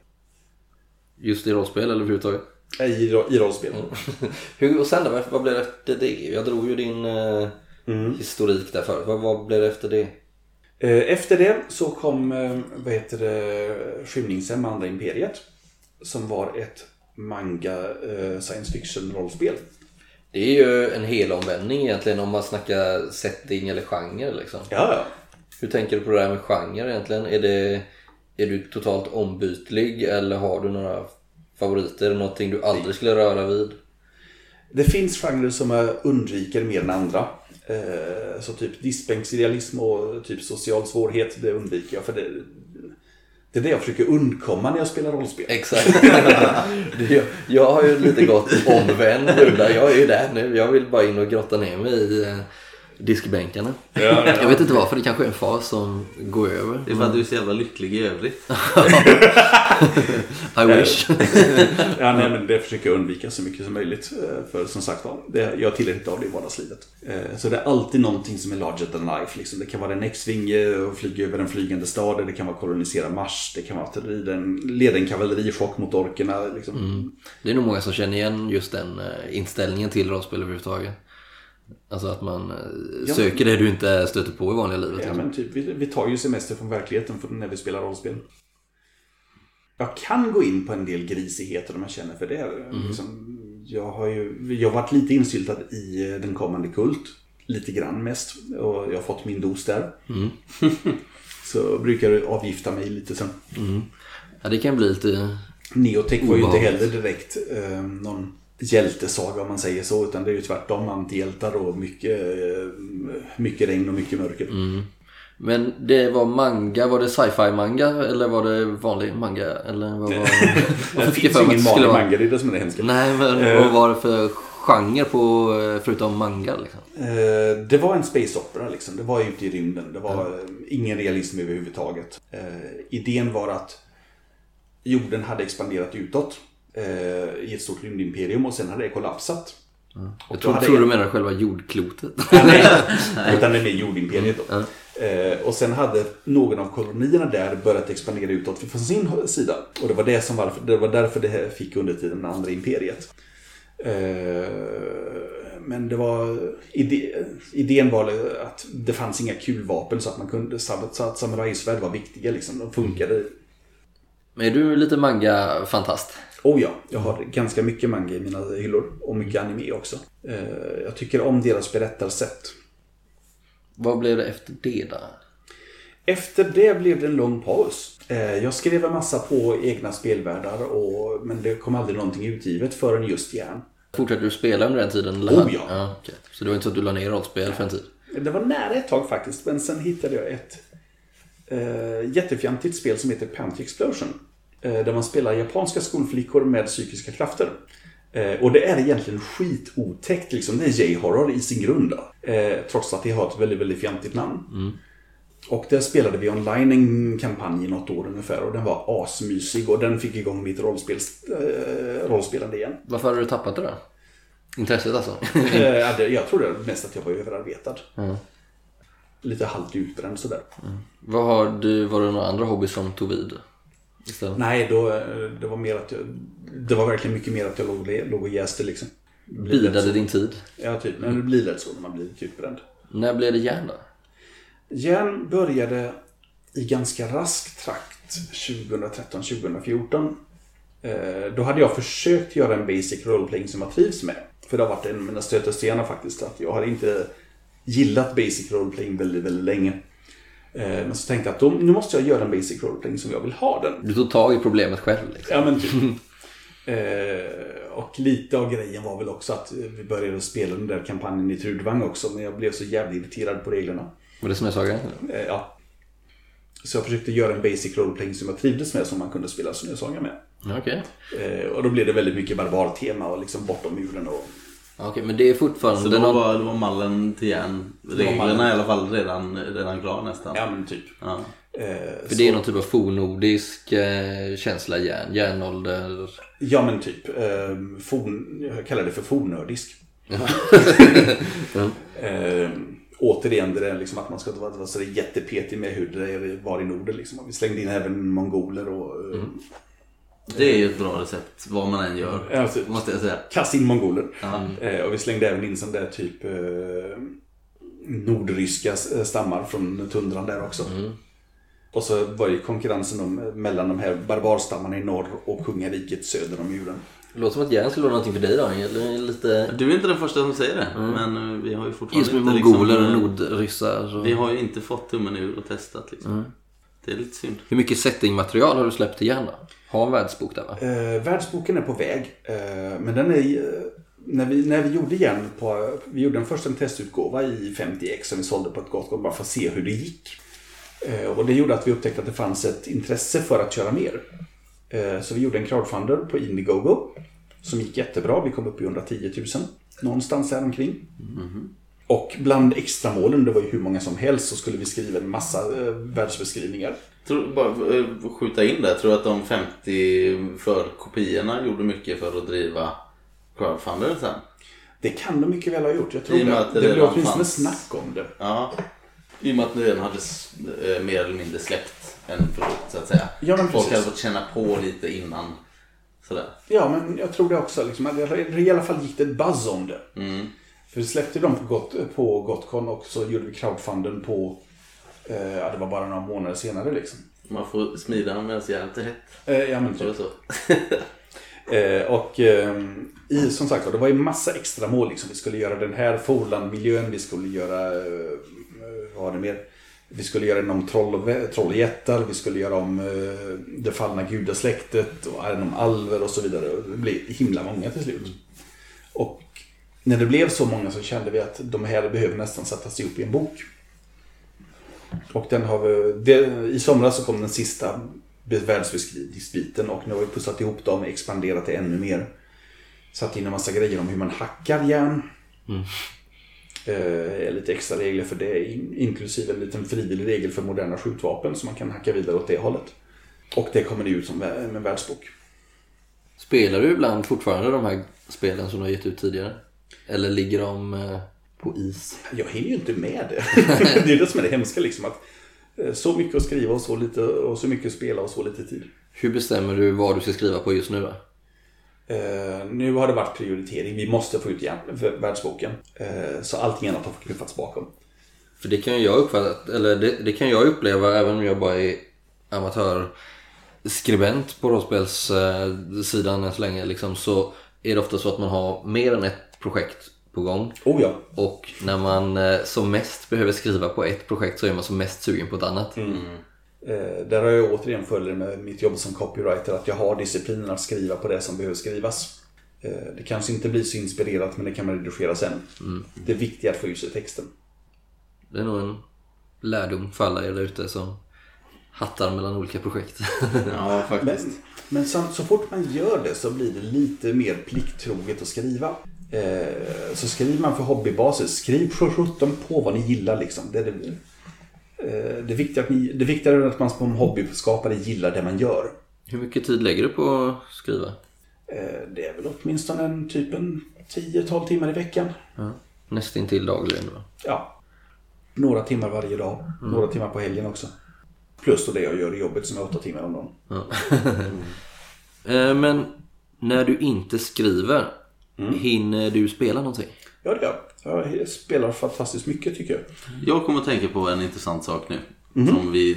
Just i rollspel eller överhuvudtaget? I, i rollspel. Hur, och sen då? vad- blev det efter det? Jag drog ju din eh, historik där förut. Vad, vad blev det efter det? Eh, Efter det så kom eh, vad heter det, Skymningshem med Andra Imperiet. Som var ett manga eh, science fiction rollspel. Det är ju en hel omvändning egentligen om man snackar setting eller genre liksom. Ja, ja. Hur tänker du på det här med genre egentligen? Är, det, är du totalt ombytlig eller har du några favoriter? Någonting du aldrig skulle röra vid? Det finns genrer som jag undviker mer än andra. Eh, så typ diskbänksrealism och typ social svårighet, det undviker jag. För det, det är det jag försöker undkomma när jag spelar rollspel. Exakt. Jag, jag har ju lite gått omvänd runda. Jag är ju där nu. Jag vill bara in och grotta ner mig i diskbänkarna. Jag vet inte varför. Det kanske är en fas som går över. Det är för att du är så jävla lycklig i övrigt. I wish. Ja, nej, men det försöker jag undvika så mycket som möjligt. eh, För som sagt det, jag inte av det i vardagslivet. Eh, Så det är alltid någonting som är larger than life. Liksom. Det kan vara en X-vinge och flyga över en flygande stad. Det kan vara kolonisera Mars. Det kan vara att rida en, leda en kavallerichock mot orkerna. Liksom. Det är nog många som känner igen just den eh, inställningen till rollspel överhuvudtaget. Alltså att man eh, Ja. söker det du inte stöter på i vanliga livet. Ja, liksom. men typ, vi, vi tar ju semester från verkligheten för när vi spelar rollspel. Jag kan gå in på en del grisigheter om jag känner för det. Liksom, jag har ju jag har varit lite insyltad i eh, den kommande Kult. Lite grann mest. Och jag har fått min dos där. Så brukar jag avgifta mig lite sen. Ja, det kan bli lite... Neotech var ju inte heller direkt eh, någon hjältesaga om man säger så. Utan det är ju tvärtom antihjältar och mycket, mycket regn och mycket mörker. Men det var manga, var det sci-fi manga eller var det vanlig manga? Eller vad var Det finns mig ingen vanlig manga, det är det som är det hemska. Nej, men Eh. vad var det för genre på, eh, förutom manga liksom? Eh, det var en space opera liksom. Det var ute i rymden. Det var eh, ingen realism överhuvudtaget. Idén var att jorden hade expanderat utåt i ett stort rymdimperium och sen hade det kollapsat. Och Jag tror, hade tror du en- menar själva jordklotet. Nej, utan det är med jordimperiet då. Eh, och sen hade någon av kolonierna där börjat expandera utåt från sin sida. Och det var, det som var, det var därför det fick undertiteln Andra Imperiet. Eh, men det var ide, idén var att det fanns inga kulvapen så att man kunde så att samurajsvärd var viktiga liksom. De funkade. Men är du lite manga-fantast? Oh ja, jag har ganska mycket manga i mina hyllor. Och mycket anime också. Eh, jag tycker om deras berättarsätt. Vad blev det efter det då? Efter det blev det en lång paus. Eh, jag skrev en massa på egna spelvärldar och, men det kom aldrig någonting utgivet förrän just järn. Fortsatte du spela under den tiden? Eller? Oh ja. ja okay. Så det var inte så att du la ner rollspel för en tid? Det var nära ett tag faktiskt, men sen hittade jag ett eh, jättefjantigt spel som heter Panty Explosion. Eh, där man spelar japanska skolflickor med psykiska krafter. Eh, och det är egentligen skitotäckt liksom. Det är J-horror i sin grund. Eh, trots att det har ett väldigt, väldigt fjantigt namn. Mm. Och där spelade vi online en kampanj i något år ungefär och den var asmysig och den fick igång mitt rollspel, äh, rollspelande igen. Varför har du tappat det då? Intresset alltså? jag tror det mest att jag var överarbetad. Mm. Lite halvt utbränd sådär. Mm. Vad har du, var det några andra hobbys som tog vid? Istället? Nej, då, det var mer att jag, det var verkligen mycket mer att jag låg, låg och jäste liksom. Bidade din tid? Ja, typ. Men det blir lätt så när man blir utbränd. När blev det järn då? Järn började i ganska rask trakt 2013-2014. Eh, då hade jag försökt göra en basic roleplaying som jag trivs med. För det har varit en av mina stötestenar faktiskt. Att jag har inte gillat basic roleplaying väldigt, väldigt länge. Eh, men så tänkte jag att då, nu måste jag göra en basic roleplaying som jag vill ha den. Du tog tag i problemet själv? Liksom. Ja, men typ. eh, och lite av grejen var väl också att vi började spela den där kampanjen i Trudvang också. Men jag blev så jävligt irriterad på reglerna. Var det Snösaga? Eh, ja. Så jag försökte göra en basic roleplaying som jag trivdes med som man kunde spela Snösaga med. Okej. Okay. Eh, och då blev det väldigt mycket barbartema och liksom bortom muren och... Okej, okay, men det är fortfarande... Så det var, det var mallen till järn. Reglerna är i alla fall redan, redan klar nästan. Ja, men typ. Ja. Eh, för så... det är någon typ av fornordisk eh, känsla järn, järnålder? Ja men typ. Eh, forn, jag kallar det för fornördisk. eh, återigen det där liksom att man ska inte vara så jättepetig med hur det var i Norden. Liksom. Vi slängde in även mongoler och... Eh, mm. Det är ju ett bra recept vad man än gör. Alltså, måste jag säga. Kasta in mongoler. Mm. och vi slängde även in sån där typ eh, nordryska stammar från tundran där också. Mm. Och så var ju konkurrensen om, mellan de här barbarstammarna i norr och kungariket söder om muren. Det låter som att järn skulle vara någonting för dig då. Eller lite... Du är inte den första som säger det. Mm. Men eh, vi har ju fortfarande Just med inte mongoler liksom, och nordryssar. Och... Vi har ju inte fått tummen ur och testat liksom. Mm. Det är lite synd. Hur mycket settingmaterial har du släppt till järn då? Har en världsbok där va? Eh, världsboken är på väg. Eh, men den är... Eh, när, vi, när vi gjorde järn på... Vi gjorde en första testutgåva i 50x som vi sålde på ett gott bara för att se hur det gick. Eh, och det gjorde att vi upptäckte att det fanns ett intresse för att köra mer. Eh, så vi gjorde en crowdfunder på Indiegogo. Som gick jättebra. Vi kom upp i 110 000. Någonstans där omkring. Mm. Och bland extramålen, det var ju hur många som helst, så skulle vi skriva en massa eh, världsbeskrivningar. Tror, bara eh, skjuta in där. Tror du att de 50 förkopiorna gjorde mycket för att driva crowdfunder sen? Det kan de mycket väl ha gjort. Jag tror det. Det, det blev åtminstone fanns... snack om det. Ja. I och med att ni hade eh, mer eller mindre släppt en produkt så att säga. Ja, men Folk hade fått känna på lite innan. Sådär. Ja, men jag tror det också. Liksom, I alla fall gick det ett buzz om det. Mm. För vi släppte dem på, Got, på Gotcon och så gjorde vi crowdfunden på, eh, ja det var bara några månader senare liksom. Man får smida medan järnet är hett. Eh, ja men typ. så. eh, och eh, i, som sagt det var ju massa extra mål liksom. Vi skulle göra den här Forland-miljön, vi skulle göra, eh, vad var det mer? Vi skulle göra den om troll och, troll och jättar, vi skulle göra om eh, det fallna gudasläktet och om alver och så vidare. Det blev himla många till slut. Och när det blev så många så kände vi att de här behöver nästan sättas ihop i en bok. Och den har vi, det, i somras så kom den sista världsbeskrivningsbiten och nu har vi pussat ihop dem och expanderat det ännu mer. Satt in en massa grejer om hur man hackar järn. Mm. Eh, lite extra regler för det, inklusive en liten frivillig regel för moderna skjutvapen så man kan hacka vidare åt det hållet. Och det kommer nu ut som en världsbok. Spelar du ibland fortfarande de här spelen som du har gett ut tidigare? Eller ligger de eh, på is? Jag hinner ju inte med det. det är det som är det hemska liksom. Att eh, så mycket att skriva och så, lite, och så mycket att spela och så lite tid. Hur bestämmer du vad du ska skriva på just nu då? Eh, nu har det varit prioritering. Vi måste få ut igen- världsboken. Eh, så allting annat har knuffats bakom. För det kan jag uppfatta, eller det, det kan jag uppleva även om jag bara är amatörskribent på rollspelssidan än så länge liksom, så är det ofta så att man har mer än ett projekt på gång. Oh ja. Och när man eh, som mest behöver skriva på ett projekt så är man som mest sugen på ett annat. Eh, där har jag återigen följt med mitt jobb som copywriter att jag har disciplinen att skriva på det som behöver skrivas. Eh, det kanske inte blir så inspirerat men det kan man redigera sen. Det viktiga är att få ut sig texten. Det är nog en lärdom för alla er där ute som hattar mellan olika projekt. Ja, faktiskt. Men, men så, så fort man gör det så blir det lite mer plikttroget att skriva. Eh, så skriver man för hobbybasis, skriv för 17 på vad ni gillar liksom. Det, är det, eh, det, viktiga att ni, det viktiga är att man som hobbyskapare gillar det man gör. Hur mycket tid lägger du på att skriva? Eh, det är väl åtminstone en typ en 10-12 timmar i veckan. Ja. Nästintill dagligen då? Ja. Några timmar varje dag. Några timmar på helgen också. Plus då det jag gör i jobbet som är 8 timmar om dagen. Eh, Men när du inte skriver, hinner du spela någonting? Ja, det gör jag. Jag spelar fantastiskt mycket tycker jag. Jag kommer att tänka på en intressant sak nu. Som vi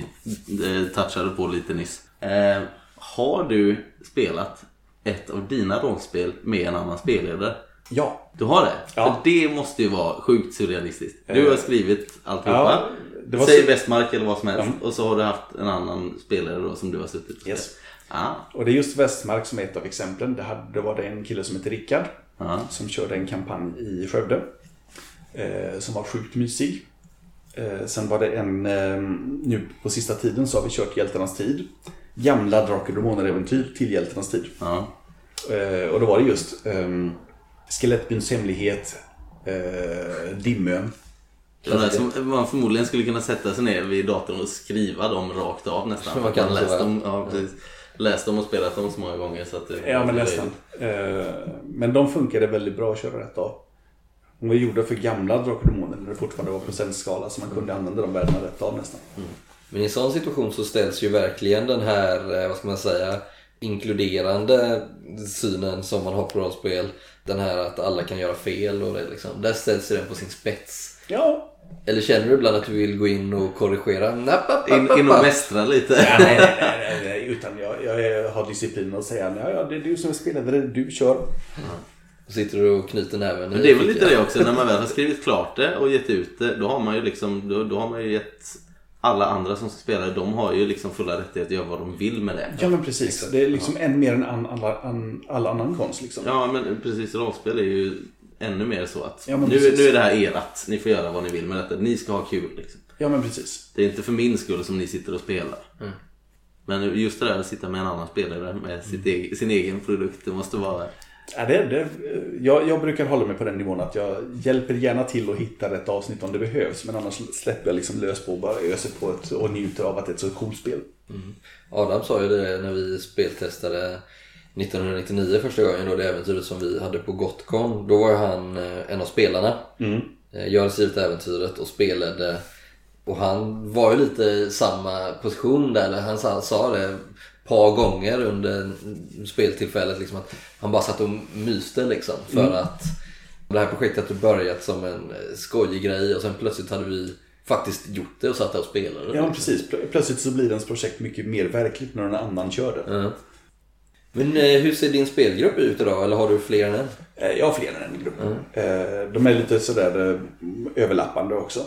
eh, touchade på lite nyss. Eh, har du spelat ett av dina rollspel med en annan spelledare? Ja. Du har det? Ja. För det måste ju vara sjukt surrealistiskt. Du har skrivit alltihopa. Ja, det var Säg Westmark eller vad som helst. Och så har du haft en annan spelare då som du har suttit och Yes. Ja. Och det är just Västmark som är ett av exemplen. Det, hade, det var det en kille som heter Rickard. Ja. Som körde en kampanj i Skövde. Eh, som var sjukt mysig. Eh, sen var det en, eh, nu på sista tiden så har vi kört Hjältarnas tid. Gamla Drakar och Demoner-äventyr till Hjältarnas tid. Ja. Eh, och då var det just eh, Skelettbyns hemlighet, eh, Dimön. Det där som man förmodligen skulle kunna sätta sig ner vid datorn och skriva dem rakt av nästan. Man kan ja. dem, ja, precis. Läst dem och spelat dem så många gånger. Så att Ja, men nästan. Eh, men de funkade väldigt bra att köra rätt av. De var gjorda för gamla Drakar Demoner när det fortfarande var procentskala så man kunde använda de värdena rätt av nästan. Men i en sån situation så ställs ju verkligen den här, eh, vad ska man säga, inkluderande synen som man har på rollspel. Den här att alla kan göra fel och det liksom. Där ställs ju den på sin spets. Ja, Eller känner du ibland att du vill gå in och korrigera? Napp, app, In, in och mästra lite. nej, nej, nej, nej, nej, utan jag, jag har disciplin att säga ja, ja, det är du som är spelare, du kör. Då sitter du och knyter näven Men det är väl lite det också, när man väl har skrivit klart det och gett ut det, då har man ju liksom, då, då har man ju gett alla andra som ska spela de har ju liksom fulla rättigheter att göra vad de vill med det. Ja men precis, det är liksom än mer än an, alla, an, all annan konst liksom. Ja men precis, rollspel är ju ännu mer så att Ja, nu, precis. nu är det här erat, ni får göra vad ni vill med detta, ni ska ha kul liksom. Ja men precis. Det är inte för min skull som ni sitter och spelar. Men just det där att sitta med en annan spelare med sitt egen, sin egen produkt, det måste vara... Ja, det, det, jag, jag brukar hålla mig på den nivån att jag hjälper gärna till att hitta rätt avsnitt om det behövs. Men annars släpper jag liksom lös på och bara öser på ett och njuter av att det är ett så coolt spel. Adam sa ju det när vi speltestade 1999 första gången då det äventyret som vi hade på Gotcon. Då var han eh, en av spelarna. Mm. Eh, Jag hade skrivit äventyret och spelade och han var ju lite i samma position där. eller Han sa, sa det ett par gånger under speltillfället liksom att han bara satt och myste liksom. För att det här projektet hade börjat som en eh, skojig grej och sen plötsligt hade vi faktiskt gjort det och satt där och spelade. Ja men precis, Plö- plötsligt så blir ens projekt mycket mer verkligt när någon annan kör det. Ja. Men eh, hur ser din spelgrupp ut idag? Eller har du fler än en? Eh, Jag har fler än en grupp. Eh, De är lite sådär eh, överlappande också.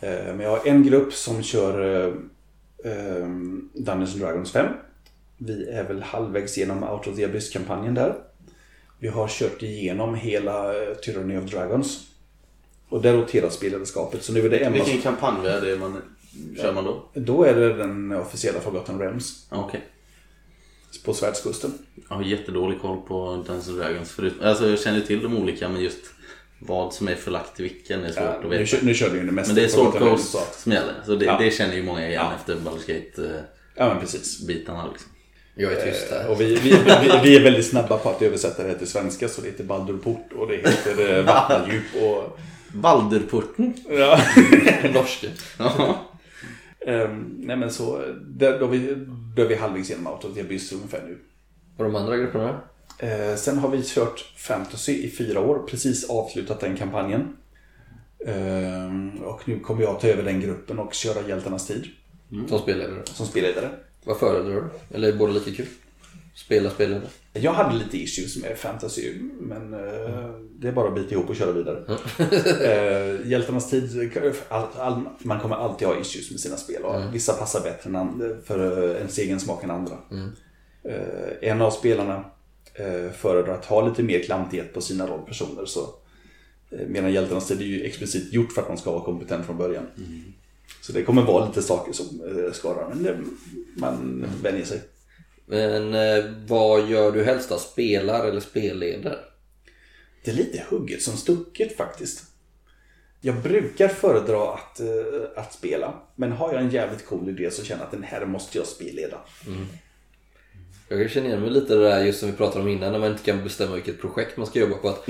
Eh, Men jag har en grupp som kör Dungeons and Dragons 5. Vi är väl halvvägs genom Out of the Abyss-kampanjen där. Vi har kört igenom hela eh, Tyranny of Dragons. Och där roterar spelledarskapet. Så nu är det Emma Vilken kampanj är det man kör man då? Då är det den officiella Forgotten Realms Okej. På Svärdskusten. Jag har jättedålig koll på Dungeons and Dragons förut. Alltså jag känner till de olika men just vad som är förlagt till vilken är svårt Ja, att nu, veta. kör, nu kör vi ju det mesta Men det är Sword Forgotten Realms, Coast så- som gäller. Så det, Ja. det känner ju många igen Ja. efter Baldur's Gate-bitarna Ja men precis. liksom. Jag är tyst här. Och vi, vi, vi, vi är väldigt snabba på att översätta det till svenska så det heter Baldurport och det heter eh, Vattendjup och Balderporten. Ja. Norske. Ehm, nej men så, där, då, vi, då är vi halvvägs genom autot. Jag byter ungefär nu. Och de andra grupperna? Eh, sen har vi kört Fantasy i fyra år, precis avslutat den kampanjen. Ehm, och nu kommer jag ta över den gruppen och köra Hjältarnas tid Som spelledare? som spelledare. Vad föredrar du? Eller är båda lika kul? Spela spelledare? Jag hade lite issues med Fantasy, men eh, det är bara att bita ihop och köra vidare. eh, Hjältarnas tid, all, all, man kommer alltid ha issues med sina spel. Och Vissa passar bättre än and, för eh, ens egen smak än andra. Eh, en av spelarna eh, föredrar att ha lite mer klantighet på sina rollpersoner. Så, eh, medan Hjältarnas tid är ju explicit gjort för att man ska vara kompetent från början. Så det kommer vara lite saker som eh, skadar, men det, man vänjer sig. Men eh, vad gör du helst då? Spelar eller spelleder? Det är lite hugget som stucket faktiskt. Jag brukar föredra att, eh, att spela. Men har jag en jävligt cool idé så känner jag att den här måste jag spelleda. Jag känner igen mig lite i det där just som vi pratade om innan när man inte kan bestämma vilket projekt man ska jobba på. Att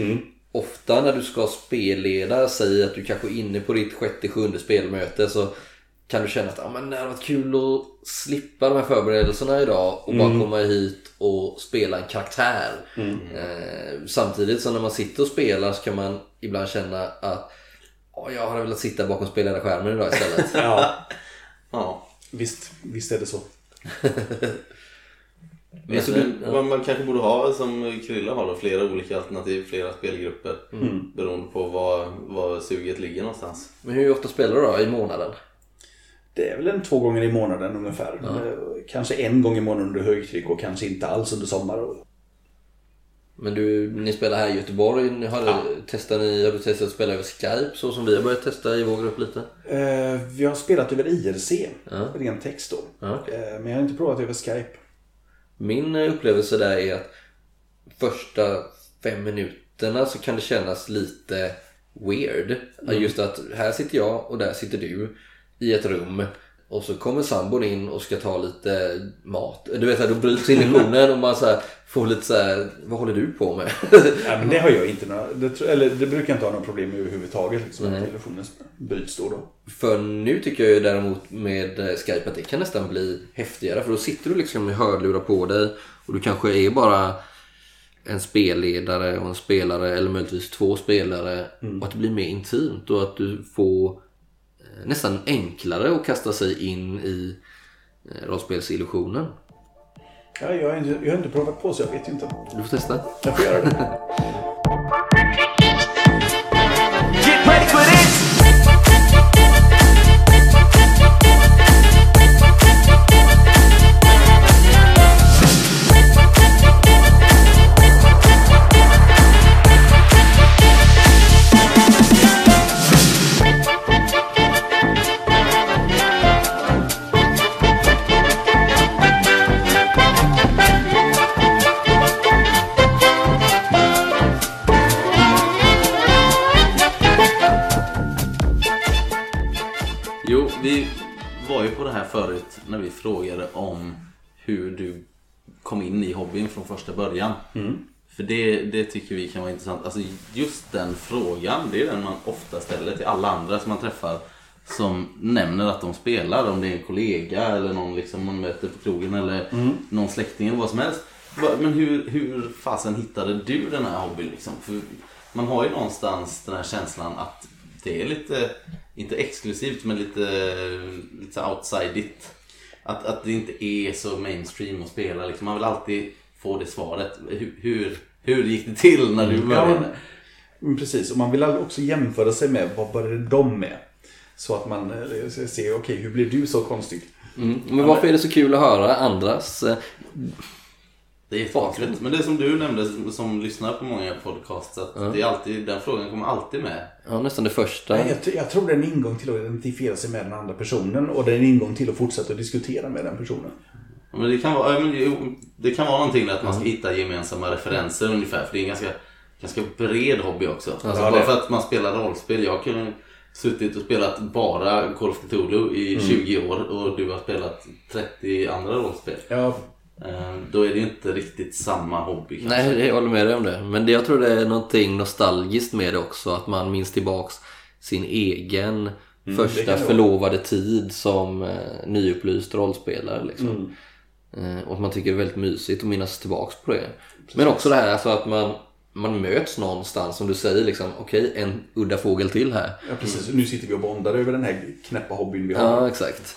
Ofta när du ska spelleda, säg att du kanske är inne på ditt sjätte, sjunde spelmöte så kan du känna att ah, men det hade varit kul att slippa de här förberedelserna idag och bara komma hit och spela en karaktär. Eh, samtidigt som när man sitter och spelar så kan man ibland känna att "Ah, jag hade velat sitta bakom spelledarskärmen idag istället. Ja, ja. visst, visst är det så. Men så du, vad man kanske borde ha som Krylla har då, flera olika alternativ, flera spelgrupper. Beroende på var, var suget ligger någonstans. men hur ofta spelar du då i månaden? Det är väl en två gånger i månaden ungefär. Eh, Kanske en gång i månaden under högtryck och kanske inte alls under sommar. Men du, ni spelar här i Göteborg. Ni har, testar ni, har du testat att spela över Skype så som vi har börjat testa i vår grupp lite? Eh, Vi har spelat över IRC, ren text då. Ja, okej. Eh, Men jag har inte provat över Skype. Min upplevelse där är att första fem minuterna så kan det kännas lite weird. Just att här sitter jag och där sitter du i ett rum. Och så kommer sambon in och ska ta lite mat. Du vet, då bryts illusionen och man så här, får lite så här, vad håller du på med? Ja, men det har jag inte några, det, eller det brukar inte ha några problem med överhuvudtaget. Liksom, att telefonen bryts då och då. För nu tycker jag ju däremot med eh, Skype att det kan nästan bli häftigare. För då sitter du liksom med hörlurar på dig och du kanske är bara en spelledare och en spelare eller möjligtvis två spelare. Och att det blir mer intimt och att du får nästan enklare att kasta sig in i eh, rollspelsillusionen. Ja, jag, har inte, jag har inte provat på så jag vet inte. Du får testa. Jag får göra det. det här förut när vi frågade om hur du kom in i hobbyn från första början. För det, det tycker vi kan vara intressant. Alltså just den frågan, det är den man ofta ställer till alla andra som man träffar som nämner att de spelar. Om det är en kollega eller någon liksom man möter på krogen eller någon släkting eller vad som helst. Men hur, hur fasen hittade du den här hobbyn liksom? För man har ju någonstans den här känslan att det är lite, inte exklusivt men lite, lite outsidigt. Att, att det inte är så mainstream att spela liksom. Man vill alltid få det svaret. Hur, hur, hur gick det till när du började? Men precis, och man vill också jämföra sig med vad började de med? Så att man eh, ser, okej hur blev du så konstig? Mm. Men varför är det så kul att höra andras eh, Det är jättekonstigt. Men det är som du nämnde som, som lyssnar på många podcasts. Att det är alltid, den frågan kommer alltid med. Ja, nästan det första. Nej, Jag, jag tror det är en ingång till att identifiera sig med den andra personen och det är en ingång till att fortsätta att diskutera med den personen. Men det kan vara, ja, det kan vara någonting att man ska hitta gemensamma referenser ungefär. För det är en ganska, ganska bred hobby också. Alltså, Ja, bara för att man spelar rollspel. Jag har suttit och spelat bara Call of Cthulhu i 20 år och du har spelat 30 andra rollspel. Ja, Då är det ju inte riktigt samma hobby kanske. Nej, jag håller med dig om det. Men det, jag tror det är någonting nostalgiskt med det också. Att man minns tillbaks sin egen det första förlovade tid som eh, nyupplyst rollspelare. Liksom. Mm. Eh, och att man tycker det är väldigt mysigt att minnas tillbaks på det. Men också det här alltså att man, man möts någonstans som du säger liksom. Okej, en udda fågel till här. Ja, precis. Nu sitter vi och bondar över den här knäppa hobbyn vi har. Ja, exakt.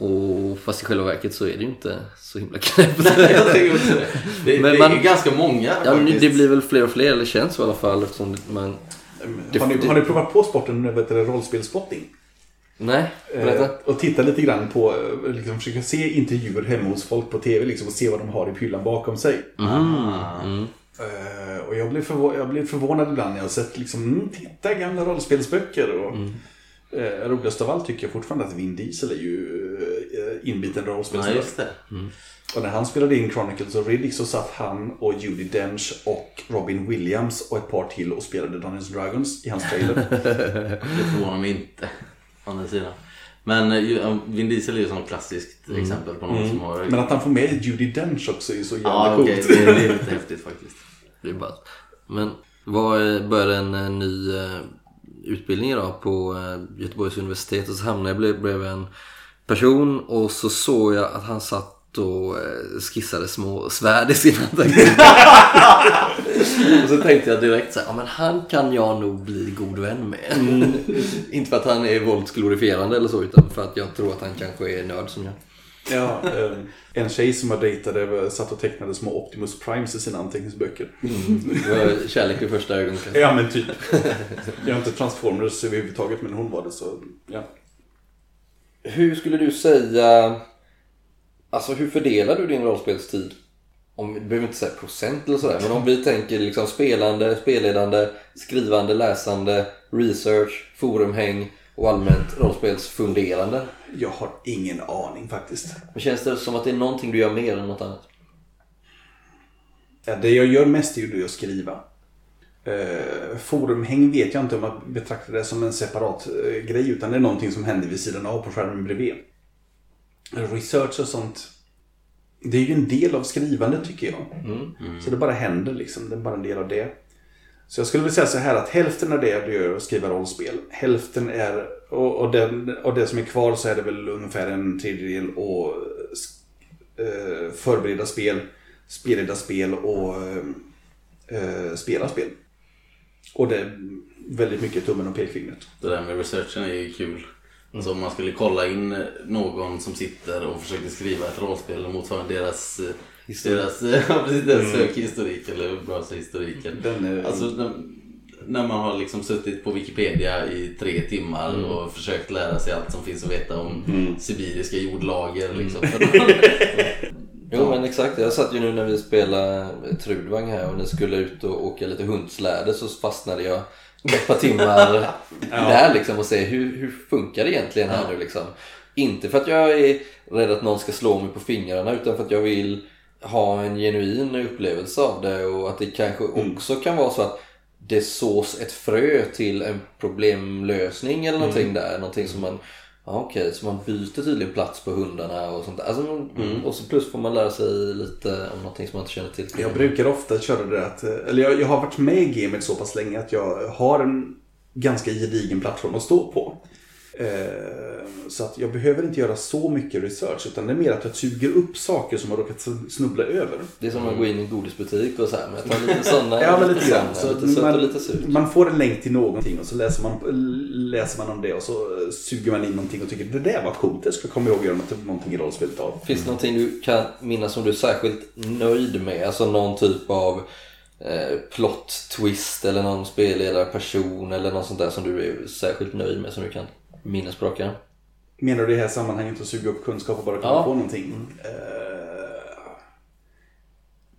Och fast i själva verket så är det ju inte så himla knäppt. jag tänker också det. Det, Men det man- är ganska många Ja, men faktiskt. det blir väl fler och fler, eller känns så i alla fall eftersom man... har, ni, har ni provat på sporten vet du, rollspelsspotting? Nej, berätta. Eh, och titta lite grann på, eh, liksom, försöka se intervjuer hemma hos folk på TV liksom, och se vad de har i hyllan bakom sig. Ah. Eh, och jag blev, förvå- jag blev förvånad ibland när jag har sett liksom, mm, titta gamla rollspelsböcker. Och, eh, roligast av allt tycker jag fortfarande att Vin Diesel är ju eh, inbiten Ja, rollspelsnörd. just det. och när han spelade in Chronicles of Riddick så satt han och Judi Dench och Robin Williams och ett par till och spelade Dungeons and Dragons i hans trailer. Det förvånar mig inte. Å andra sidan. Men eh, ju- ja, Vin Diesel är ju ett klassiskt exempel på någon som har... Men att han får med Judi Dench också är så jävla ja, coolt. okej. Det, det är lite häftigt faktiskt. Det är bara... Men vad eh, började en eh, ny eh, utbildning idag på eh, Göteborgs universitet och så hamnade jag bredvid en person och så såg jag att han satt och eh, skissade små svärd i sina och så tänkte jag direkt så här, ja men han kan jag nog bli god vän med. Inte för att han är våldsglorifierande eller så utan för att jag tror att han kanske är nörd som jag. Ja, eh, en tjej som jag dejtade satt och tecknade små Optimus Primes i sina anteckningsböcker. Det var kärlek vid första ögonkastet. Ja, men typ. Jag har inte Transformers överhuvudtaget, men hon var det så, ja. Hur skulle du säga, alltså hur fördelar du din rollspelstid? Om, du behöver inte säga procent eller sådär, men om vi tänker liksom spelande, spelledande, skrivande, läsande, research, forumhäng och allmänt rollspelsfunderande. Jag har ingen aning faktiskt. Men känns det som att det är någonting du gör mer än något annat? Ja, Det jag gör mest är ju att skriva. Eh, forumhäng vet jag inte om jag betraktar det som en separat eh, grej utan det är någonting som händer vid sidan av på skärmen bredvid. Research och sånt. Det är ju en del av skrivandet tycker jag. Så det bara händer liksom. Det är bara en del av det. Så jag skulle vilja säga så här att hälften av det jag gör är att skriva rollspel. Hälften är, och, och, den, och det som är kvar så är det väl ungefär en tredjedel att eh, förbereda spel, spelleda spel och eh, eh, spela spel. Och det är väldigt mycket tummen och pekfingret. Det där med researchen är ju kul. Alltså om man skulle kolla in någon som sitter och försöker skriva ett rollspel och motsvarande deras, eh, deras, precis, deras sökhistorik eller browserhistoriken. Är- Alltså när, när man har liksom suttit på Wikipedia i tre timmar och försökt lära sig allt som finns att veta om sibiriska jordlager. Liksom. Jo men exakt, jag satt ju nu när vi spelade Trudvang här och ni skulle ut och åka lite hundsläde så fastnade jag ett par timmar där liksom och se hur, hur funkar det egentligen här nu liksom. Inte för att jag är rädd att någon ska slå mig på fingrarna utan för att jag vill ha en genuin upplevelse av det och att det kanske också kan vara så att det sås ett frö till en problemlösning eller någonting där. Någonting som man Ja, Okej, så man byter tydligen plats på hundarna och sånt där. Alltså, Och så plus får man lära sig lite om någonting som man inte känner till. Jag brukar ofta köra det att, eller jag, jag har varit med i gamet så pass länge att jag har en ganska gedigen plattform att stå på. Eh, så att jag behöver inte göra så mycket research utan det är mer att jag suger upp saker som jag råkat snubbla över. Det är som att gå in i en godisbutik och så här, men jag tar lite sådana, Ja, men lite grann. Så lite man, och lite surt. man får en länk till någonting och så läser man, läser man om det och så eh, suger man in någonting och tycker det där var coolt, det ska jag komma ihåg att göra någonting i rollspelet av. Finns det någonting du kan minnas som du är särskilt nöjd med? Alltså någon typ av eh, plot twist eller någon spelledarperson eller något sånt där som du är särskilt nöjd med som du kan arm? Menar du i det här sammanhanget att suga upp kunskap och bara komma Ja. på någonting? Eh,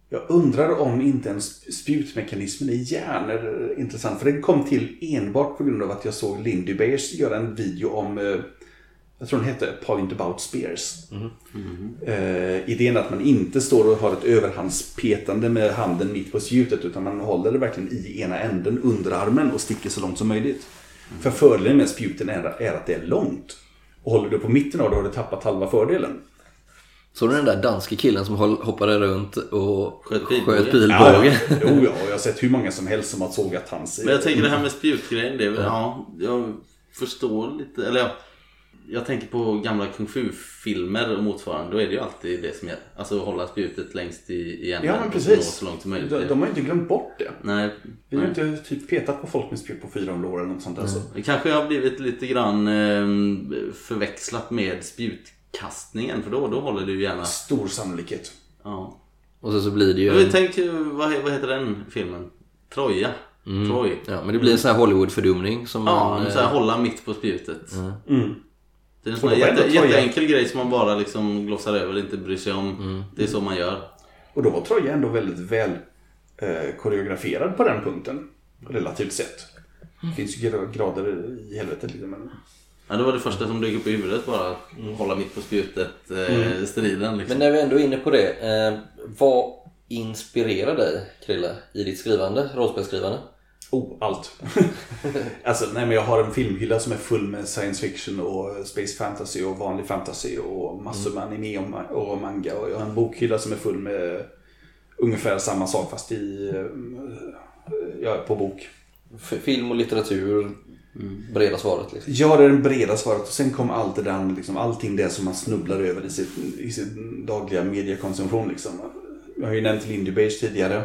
jag undrar om inte en sp- spjutmekanismen i järn är intressant. För den kom till enbart på grund av att jag såg Lindy Bears göra en video om, eh, jag tror den hette Point About Spears. Eh, idén att man inte står och har ett överhandspetande med handen mitt på spjutet utan man håller det verkligen i ena änden under armen och sticker så långt som möjligt. För fördelen med spjuten är, är att det är långt. Och håller du på mitten av det har du tappat halva fördelen. Såg du den där danske killen som hoppade runt och Sköt pilbåge? sköt pilbåge? Ja, jo, ja, jag har sett hur många som helst som har sågat hans... Men jag tänker det här med spjutgrejen, det är väl, ja, jag förstår lite, eller ja, jag tänker på gamla kung fu-filmer och motsvarande, då är det ju alltid det som gäller. Alltså hålla spjutet längst i, i änden Ja, men och precis. nå så långt som möjligt. De, de har ju inte glömt bort det. Nej, Vi har ju inte typ petat på folk med spjut på 400 år eller något sånt där. Så. Det kanske har blivit lite grann eh, förväxlat med spjutkastningen, för då, då håller du gärna... Stor sannolikhet. Ja. Och så, så blir det ju... Jag En, tänk, vad, vad heter den filmen? Troja? Troy? ja, men det blir en sån här Hollywood-fördumning som Ja, man... så här, eh, hålla mitt på spjutet. Mm. Det är en sån här jätte, jätteenkel grej som man bara liksom glossar över och inte bryr sig om. Det är så man gör. Och då var Troja ändå väldigt väl eh, koreograferad på den punkten. Relativt sett. Det finns ju gra- grader i helvetet. Liksom. Men... Ja, det var det första som dök upp i huvudet bara. Hålla mitt på spjutet, eh, striden liksom. Men när vi ändå är inne på det. Eh, vad inspirerar dig, Krille, i ditt skrivande, rollspelsskrivande? Oh, allt. alltså, nej men jag har en filmhylla som är full med science fiction och space fantasy och vanlig fantasy och massor med anime och, ma- och manga. Och jag har en bokhylla som är full med ungefär samma sak fast i, eh, ja, på bok. Film och litteratur, breda svaret liksom. Ja, det är den breda svaret. Och sen kom allt det där, liksom, allting det som man snubblar över i, sitt, i sin dagliga mediekonsumtion. Liksom. Jag har ju nämnt Lindy Beige tidigare.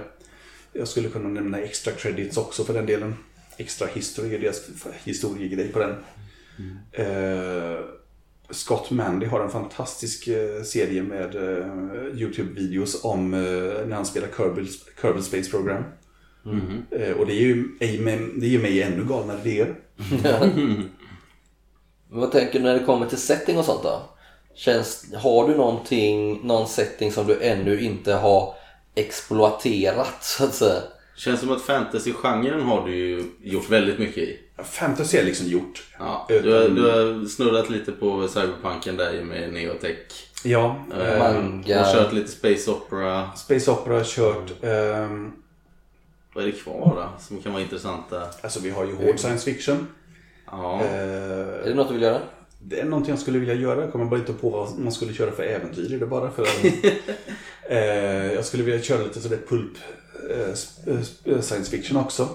Jag skulle kunna nämna extra credits också för den delen. Extra history är deras historiegrej på den. Eh, Scott Mandy har en fantastisk eh, serie med eh, YouTube-videos om eh, när han spelar Kerbal, Kerbal Space Program. Eh, och det är ju det är mig ännu galnare idéer. Vad tänker du när det kommer till setting och sånt då? Känns, har du någonting, någon setting som du ännu inte har exploaterat så att säga? Känns som att fantasy-genren har du ju gjort väldigt mycket i. Fantasy är liksom gjort. Ja, Utan- du, har, du har snurrat lite på cyberpunken där med neotech. Ja. Eh, Manga. Och kört lite space opera. Space Opera har kört. ehm, Vad är det kvar då som kan vara intressanta? alltså vi har ju hård science fiction. Ja, Eh, Är det något du vill göra? Det är någonting jag skulle vilja göra. Jag kommer bara inte på vad man skulle köra för äventyr i det bara. För, eh, jag skulle vilja köra lite sådär pulp eh, sp- sp- science fiction också.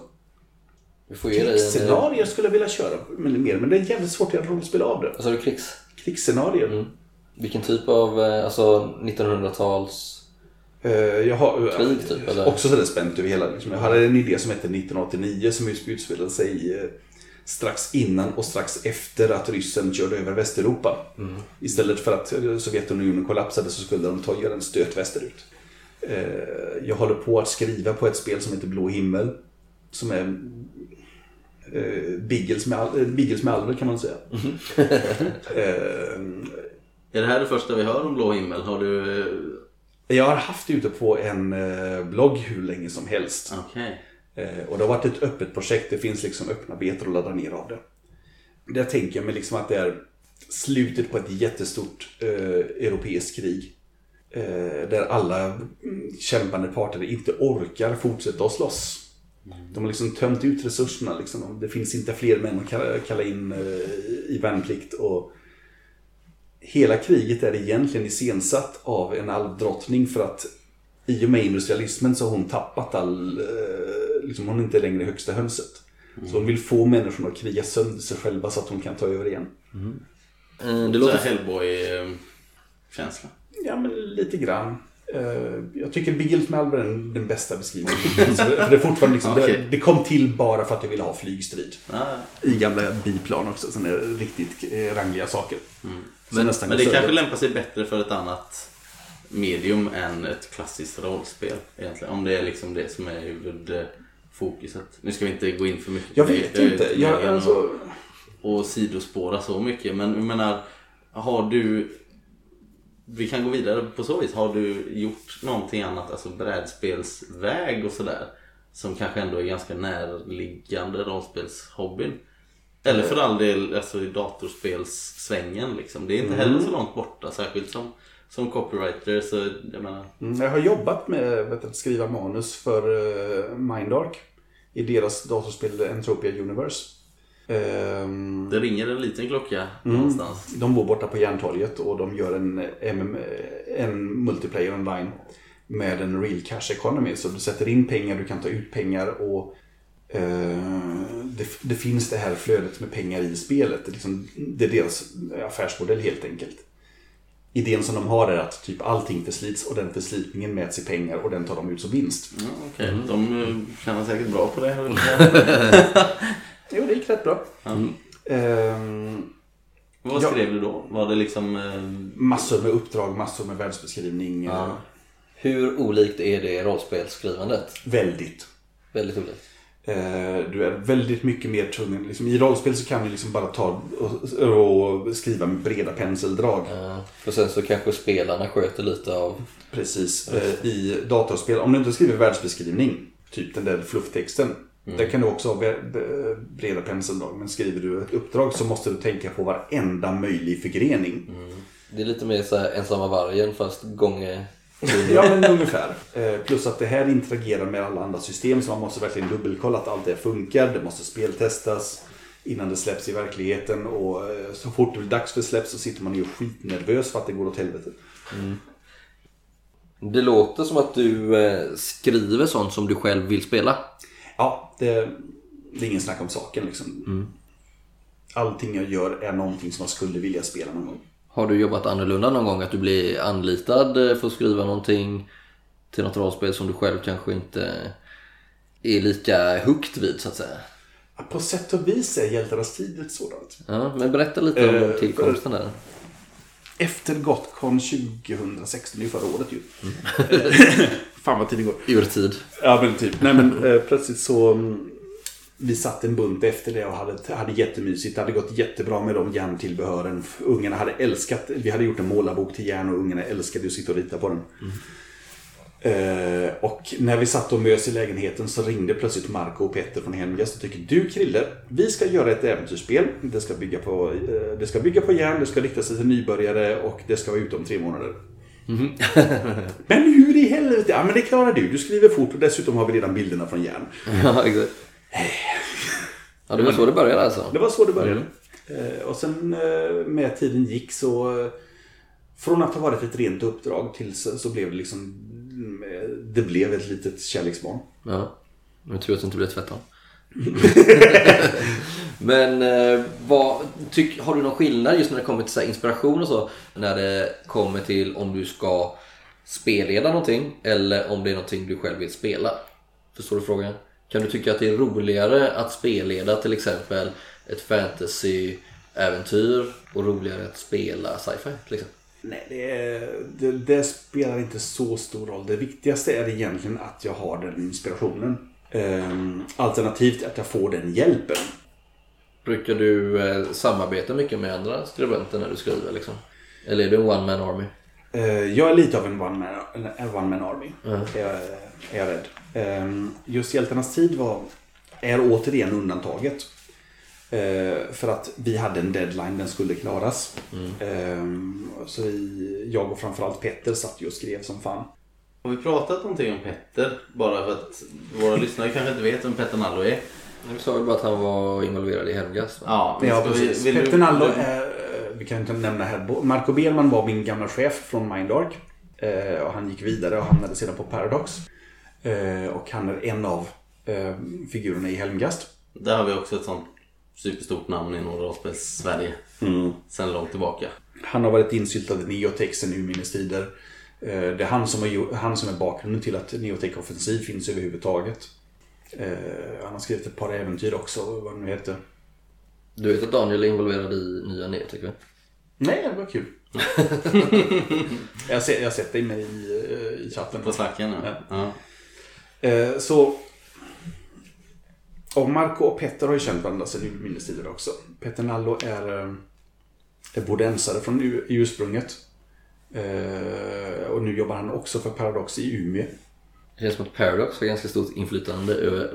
Eh, Krigsscenarier skulle jag vilja köra men mer. Men det är jävligt svårt att göra rollspel av det. Vad sa du? Krigs? Krigsscenarier. Vilken typ av, eh, alltså 1900-tals... Eh, jag har Krig, typ, eller? också sådär spänt över hela. Liksom. Jag hade en idé som hette 1989 som utspelade sig eh, strax innan och strax efter att ryssen körde över Västeuropa. Mm. Istället för att Sovjetunionen kollapsade så skulle de ta göra en stöt västerut. Eh, jag håller på att skriva på ett spel som heter Blå himmel. Som är eh, Biggles med, Biggles med alver kan man säga. Mhm. eh, är det här det första vi hör om blå himmel? Har du... jag har haft det ute på en blogg hur länge som helst. Okej. Eh, Och det har varit ett öppet projekt. Det finns liksom öppna betor att ladda ner av det. Där tänker jag mig liksom att det är slutet på ett jättestort eh, europeiskt krig. Eh, där alla mm, kämpande parter inte orkar fortsätta att slåss. De har liksom tömt ut resurserna. Liksom. Det finns inte fler män att kalla- kalla in eh, i värnplikt. Och hela kriget är egentligen iscensatt av en alvdrottning för att i och med industrialismen så har hon tappat all, eh, liksom hon är inte längre högsta hönset. Så hon vill få människorna att kriga sönder sig själva så att hon kan ta över igen. Eh, Det Det låter... Hellboy-känsla. Ja, men lite grann. Eh, Jag tycker Biggles med Alva är den, bästa beskrivningen. För det, är fortfarande liksom, Okej. det, det kom till bara för att jag ville ha flygstrid. Ja, I gamla biplan också, sådana riktigt rangliga saker. Men, nästan men det kanske lämpar sig bättre för ett annat medium än ett klassiskt rollspel egentligen. Om det är liksom det som är huvudfokuset. Nu ska vi inte gå in för mycket Jag vet det. inte. Jag, alltså, och, och sidospåra så mycket. Men jag menar, har du... Vi kan gå vidare på så vis. Har du gjort någonting annat, alltså brädspelsväg och sådär? Som kanske ändå är ganska närliggande rollspelshobbyn? Eller för all del alltså i datorspelssvängen liksom. Det är inte heller så långt borta. Särskilt som, som copywriter så jag menar... Mm, Jag har jobbat med vet att skriva manus för uh, Mindark i deras datorspel Entropia Universe. Ehm, Det ringer en liten klocka Mm. någonstans. De bor borta på Järntorget och de gör en, MM, en multiplayer online med en real cash economy. Så du sätter in pengar, du kan ta ut pengar och eh, det, det finns det här flödet med pengar i spelet. Det är, liksom, det är deras affärsmodell helt enkelt. Idén som de har är att typ allting förslits och den förslitningen mäts i pengar och den tar de ut som vinst. Ja, Okej, de eh, vara säkert bra på det. Jo, det gick rätt bra. Ehm, Vad Ja. skrev du då? Var det liksom... eh, massor med uppdrag, massor med världsbeskrivning. eh, Hur olikt är det rollspelsskrivandet? Väldigt. Väldigt olikt. Eh, Du är väldigt mycket mer tvungen. Liksom, I rollspel så kan du liksom bara ta och, och skriva med breda penseldrag. Ja, för sen så kanske spelarna sköter lite av... Precis. Eh, I datorspel, om du inte skriver världsbeskrivning, typ den där flufftexten. Där kan du också ha breda penseldrag. Men skriver du ett uppdrag så måste du tänka på varenda möjlig förgrening. Det är lite mer så här ensamma vargen fast gånger... Ja, men ungefär. Eh, Plus att det här interagerar med alla andra system så man måste verkligen dubbelkolla att allt det funkar. Det måste speltestas innan det släpps i verkligheten och eh, så fort det blir dags för släpp så sitter man ju skitnervös för att det går åt helvete. Det låter som att du eh, skriver sånt som du själv vill spela. Ja, det, det är ingen snack om saken liksom. Allting jag gör är någonting som jag skulle vilja spela någon gång. Har du jobbat annorlunda någon gång? Att du blir anlitad eh, för att skriva någonting till något rollspel som du själv kanske inte är lika hooked vid så att säga? På sätt och vis är Hjältarnas tid ett sådant. Ja, men berätta lite om Eh, tillkomsten där. Efter Gotcon 2016, det är ju förra året ju. Fan vad tiden går. Urtid. Ja men typ. Nej men eh, plötsligt så mm, vi satt en bunt efter det och hade, hade jättemysigt. Det hade gått jättebra med de järntillbehören. Ungarna hade älskat, vi hade gjort en målarbok till järn och ungarna älskade att sitta och rita på den. Eh, och när vi satt och mös i lägenheten så ringde plötsligt Marco och Petter från Hemgäst och tyckte Du Krille, vi ska göra ett äventyrsspel. Det ska bygga på, eh, det ska bygga på järn, det ska rikta sig till nybörjare och det ska vara ute om tre månader. men hur i helvete? Ja men det klarar du. Du skriver fort och dessutom har vi redan bilderna från järn. Ja, exakt. Ja, det var så det började alltså? Det var så det började. Eh, och sen eh, med tiden gick så... Från att ha varit ett rent uppdrag till så, blev det liksom... mm, eh, Det blev ett litet kärleksbarn. Ja. Men tur att det inte blev tvärtom. Men vad, tyck, har du någon skillnad just när det kommer till så här inspiration och så? När det kommer till om du ska spelleda någonting eller om det är någonting du själv vill spela? Förstår du frågan? Kan du tycka att det är roligare att spelleda till exempel ett fantasy-äventyr och roligare att spela sci-fi till exempel? Nej, det, det, det spelar inte så stor roll. Det viktigaste är egentligen att jag har den inspirationen. Ehm, alternativt att jag får den hjälpen. Brukar du eh, samarbeta mycket med andra skribenter när du skriver liksom? Eller är du en one-man army? Eh, Jag är lite av en one-man en one man army. Är, jag, är jag rädd. Ehm, Just Hjältarnas tid var, är återigen undantaget. Eh, För att vi hade en deadline, den skulle klaras. Ehm, Så vi, jag och framförallt Petter satt ju och skrev som fan. Har vi pratat någonting om Petter? Bara för att våra lyssnare kanske inte vet vem Petter Nallo är. Du sa väl bara att han var involverad i Helgas? va? Ja, Ja, ska vi- precis. vill du- Petter Nallo är, vi kan inte nämna här, Marco Berman var min gamla chef från Mindark. Eh, Och han gick vidare och hamnade sedan på Paradox. Eh, Och han är en av eh, figurerna i Helmgast. Där har vi också ett sånt superstort namn inom rollspels-Sverige. Sen långt tillbaka. Han har varit insyltad i Neotech sedan urminnes tider. Det är han som, har, gjort- han som är bakgrunden till att Neotech Offensiv finns överhuvudtaget. Han har skrivit ett par äventyr också, vad det nu heter. Du vet att Daniel är involverad i nya Neotech va? Nej, det var kul. jag, sett, jag har sett dig med i, eh, i chatten. På slacken ja. ja. Eh, Så... Och Marco och Petter har ju känt varandra sedan urminnes tider också. Petter Nallo är, eh, är bodensare från u- i ursprunget. Eh, Och nu jobbar han också för Paradox i Umeå. Det känns som att Paradox har ganska stort inflytande över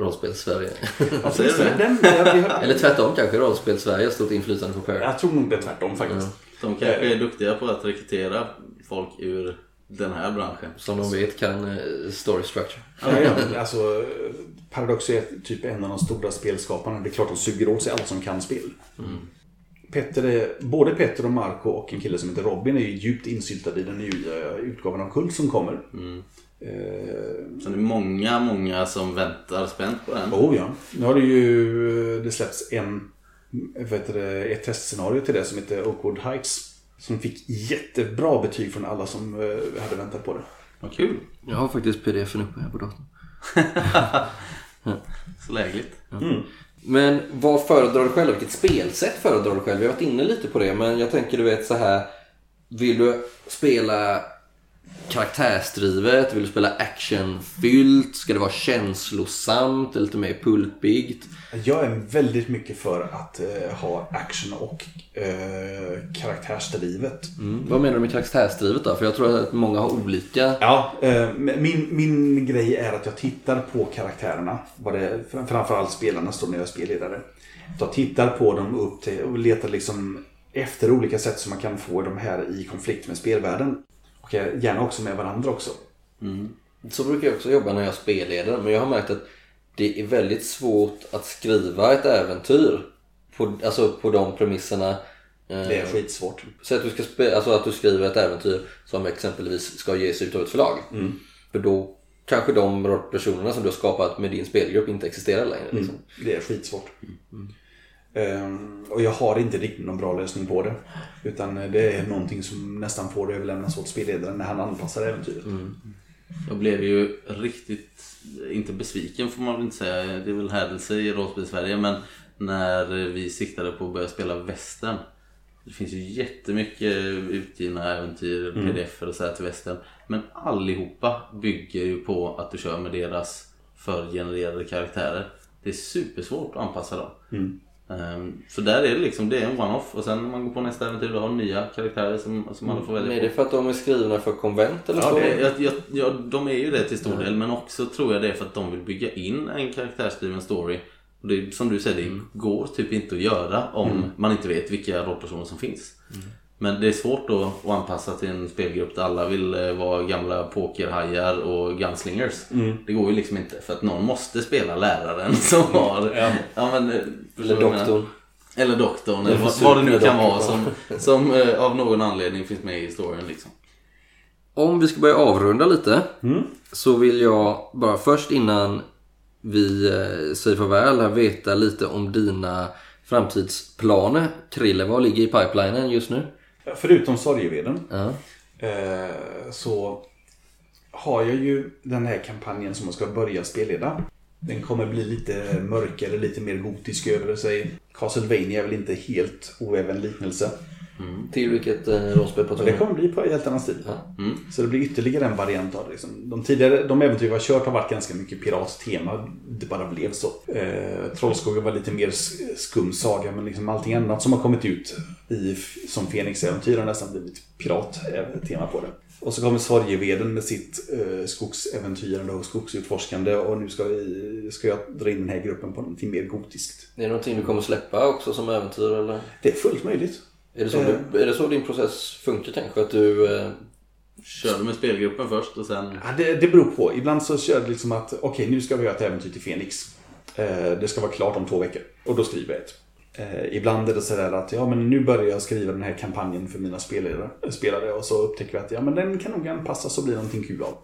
Ser den, den, vi har- Eller tvärtom kanske, rollspel-Sverige har stort inflytande på Paradox. jag tror nog det är tvärtom faktiskt. De kanske är duktiga på att rekrytera folk ur den här branschen. Som de vet kan eh, story structure. Ja, ja, alltså, Paradox är typ en av de stora spelskaparna. Det är klart de suger åt sig alla som kan spel. Petter är, både Petter och Marco och en kille som heter Robin är ju djupt insyltade i den nya utgåvan av Kult som kommer. Eh, Så det är många, många som väntar spänt på den. oh ja. Nu har det ju det släppts en, heter det, ett testscenario till det som heter Oakwood Heights. Som fick jättebra betyg från alla som eh, hade väntat på det. Vad kul. Jag har faktiskt pdf-en uppe här på datorn. Så lägligt. Men vad föredrar du själv? Vilket spelsätt föredrar du själv? Vi har varit inne lite på det men jag tänker du vet så här. Vill du spela karaktärsdrivet? Vill du spela actionfyllt? Ska det vara känslosamt? Eller lite mer pulpigt? Jag är väldigt mycket för att eh, ha action och eh, karaktärsdrivet. Mm. Vad menar du med karaktärsdrivet då? För jag tror att många har olika. Ja, eh, min, min grej är att jag tittar på karaktärerna. Vad det, framförallt spelarna står när jag är spelledare. Jag tittar på dem upp till och letar liksom efter olika sätt som man kan få de här i konflikt med spelvärlden. Och gärna också med varandra också. Så brukar jag också jobba när jag spelleder. Men jag har märkt att det är väldigt svårt att skriva ett äventyr på, alltså på de premisserna. Eh, Det är skitsvårt. Så att du, ska spe, alltså att du skriver ett äventyr som exempelvis ska ges ut av ett förlag. För då kanske de personerna som du har skapat med din spelgrupp inte existerar längre. Liksom. Det är skitsvårt. Ehm, och jag har inte riktigt någon bra lösning på det. Utan det är någonting som nästan får överlämnas åt spelledaren när han anpassar äventyret. Jag blev ju riktigt, inte besviken får man väl inte säga. Det är väl hädelse i rollspel Sverige. Men när vi siktade på att börja spela västern. Det finns ju jättemycket utgivna äventyr, pdf och så här till västern. Men allihopa bygger ju på att du kör med deras förgenererade karaktärer. Det är supersvårt att anpassa dem. Ehm, Så där är det liksom, det är en one-off och sen när man går på nästa äventyr då har nya karaktärer som, som alla får välja Men är det för att de är skrivna för konvent eller Ja, så? det, jag, jag, ja, de är ju det till stor del men också tror jag det är för att de vill bygga in en karaktärsdriven story. Och det, som du säger, det går typ inte att göra om man inte vet vilka rollpersoner som finns. Men det är svårt då att anpassa till en spelgrupp där alla vill eh, vara gamla pokerhajar och gunslingers. Det går ju liksom inte för att någon måste spela läraren som har... Ja. men, eh, Eller doktorn. Eller doktorn, eller vad, vad det nu kan vara som, som eh, av någon anledning finns med i historien liksom. Om vi ska börja avrunda lite så vill jag bara först innan vi eh, säger farväl här veta lite om dina framtidsplaner. Krille, vad ligger i pipelinen just nu? Förutom sorgeveden Ja. eh, så har jag ju den här kampanjen som jag ska börja spelleda. Den kommer bli lite mörkare, lite mer gotisk över sig. Castlevania är väl inte helt oäven liknelse. Till vilket eh, rollspel pratar vi Det om? kommer bli på helt annan stil. Så det blir ytterligare en variant av det. Liksom. De tidigare de äventyr vi har kört har varit ganska mycket pirattema. Det bara blev så. Eh, Trollskogen var lite mer skum saga men liksom allting annat som har kommit ut i, som Fenix-äventyr har nästan blivit pirattema på det. Och så kommer Sorgeveden med sitt eh, skogsäventyrande och skogsutforskande och nu ska, vi, ska jag dra in den här gruppen på någonting mer gotiskt. Är det någonting du kommer släppa också som äventyr eller? Det är fullt möjligt. Är det så, du, är det så din process funkar kanske? Att du... Eh, Kör du med spelgruppen först och sen... Ja, det, det beror på. Ibland så kör det liksom att okej, nu ska vi göra ett äventyr till Fenix. Eh, det ska vara klart om två veckor. Och då skriver jag ett. Eh, ibland är det sådär att ja, men nu börjar jag skriva den här kampanjen för mina spelare, spelare och så upptäcker vi att ja, men den kan nog anpassas och bli någonting kul av.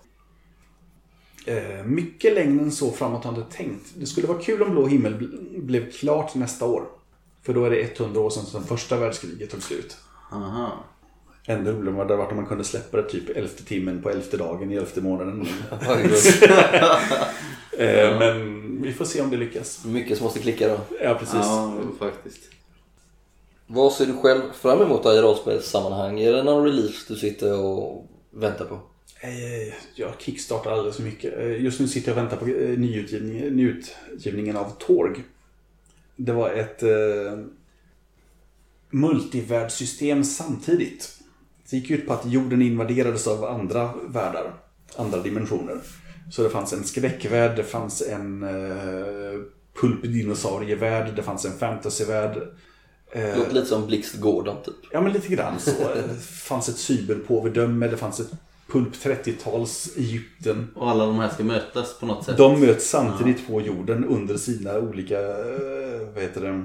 Eh, mycket längre än så framåt har jag inte tänkt. Det skulle vara kul om Blå himmel bl- blev klart nästa år. För då är det 100 år sedan som första världskriget tog slut. Aha. Ännu roligare hade det varit om man kunde släppa det typ elfte timmen på elfte dagen i elfte månaden. Eh, Men vi får se om det lyckas. mycket som måste klicka då. Ja, precis. Ja, faktiskt. Vad ser du själv fram emot i rollspelssammanhang? Är det någon release du sitter och väntar på? Eh, Jag kickstartar alldeles för mycket. Eh, Just nu sitter jag och väntar på nyutgivningen, nyutgivningen av Torg. Det var ett eh, multivärldssystem samtidigt. Det gick ut på att jorden invaderades av andra världar, andra dimensioner. Så det fanns en skräckvärld, det fanns en eh, pulpdinosaurievärld, det fanns en fantasyvärld. Det låter lite som Blixt Gordon typ. Ja, men lite grann så. Det fanns ett cyberpåvedöme, det fanns ett pulp 30-tals Egypten. Och alla de här ska mötas på något sätt. De möts samtidigt på jorden under sina olika eh, vad heter det,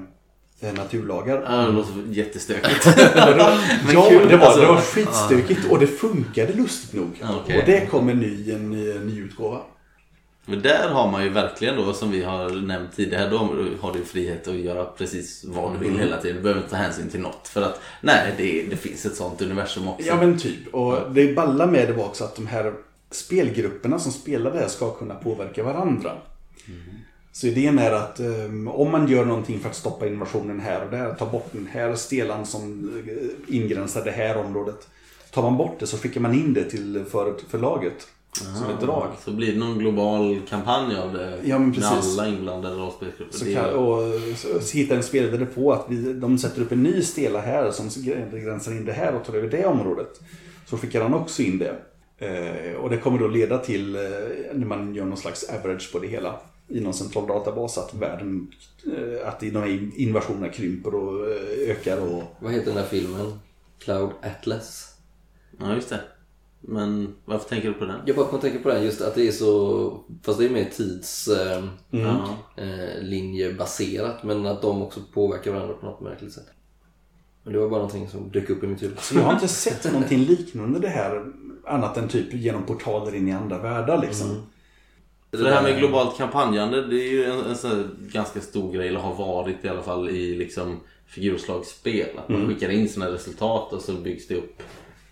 eh, naturlagar. Ja, det låter jättestökigt. ja, kul, det var, alltså. det var skitstökigt och det funkade lustigt nog. Ja, okej. Och det kommer ny, en ny, en ny utgåva. Men där har man ju verkligen då, som vi har nämnt tidigare, då har du frihet att göra precis vad du vill hela tiden. Du behöver inte ta hänsyn till något. För att, nej, det, det finns ett sånt universum också. Ja men typ. Och det balla med det var också att de här spelgrupperna som spelar det här ska kunna påverka varandra. Så idén är att um, om man gör någonting för att stoppa invasionen här och där, ta bort den här stelan som eh, ingränsar det här området. Tar man bort det så skickar man in det till för, förlaget som ett drag. Så blir det någon global kampanj av det Ja, men med precis. alla inblandade rollspelsgrupper. Så kan, är- och så, så hittar en spelare på att vi, de sätter upp en ny stela här som gränsar in det här och tar över det området. Så skickar han också in det. Eh, och det kommer då leda till, eh, när man gör någon slags average på det hela, i någon central databas, att världen, eh, att de här invasionerna krymper och eh, ökar och... Vad heter den där filmen? Cloud Atlas? Ja, just det. Men varför tänker du på den? Jag bara kom tänka på det här, just att det är så, fast det är mer tidslinjebaserat, Ja. eh, linjebaserat, men att de också påverkar varandra på något märkligt sätt. Men det var bara någonting som dök upp i mitt huvud. Så jag har inte sett någonting liknande det här, annat än typ genom portaler in i andra världar liksom. För det här med globalt kampanjande, det är ju en, en sån ganska stor grej, eller har varit i alla fall i liksom figurslagsspel. Att man skickar in sina resultat och så byggs det upp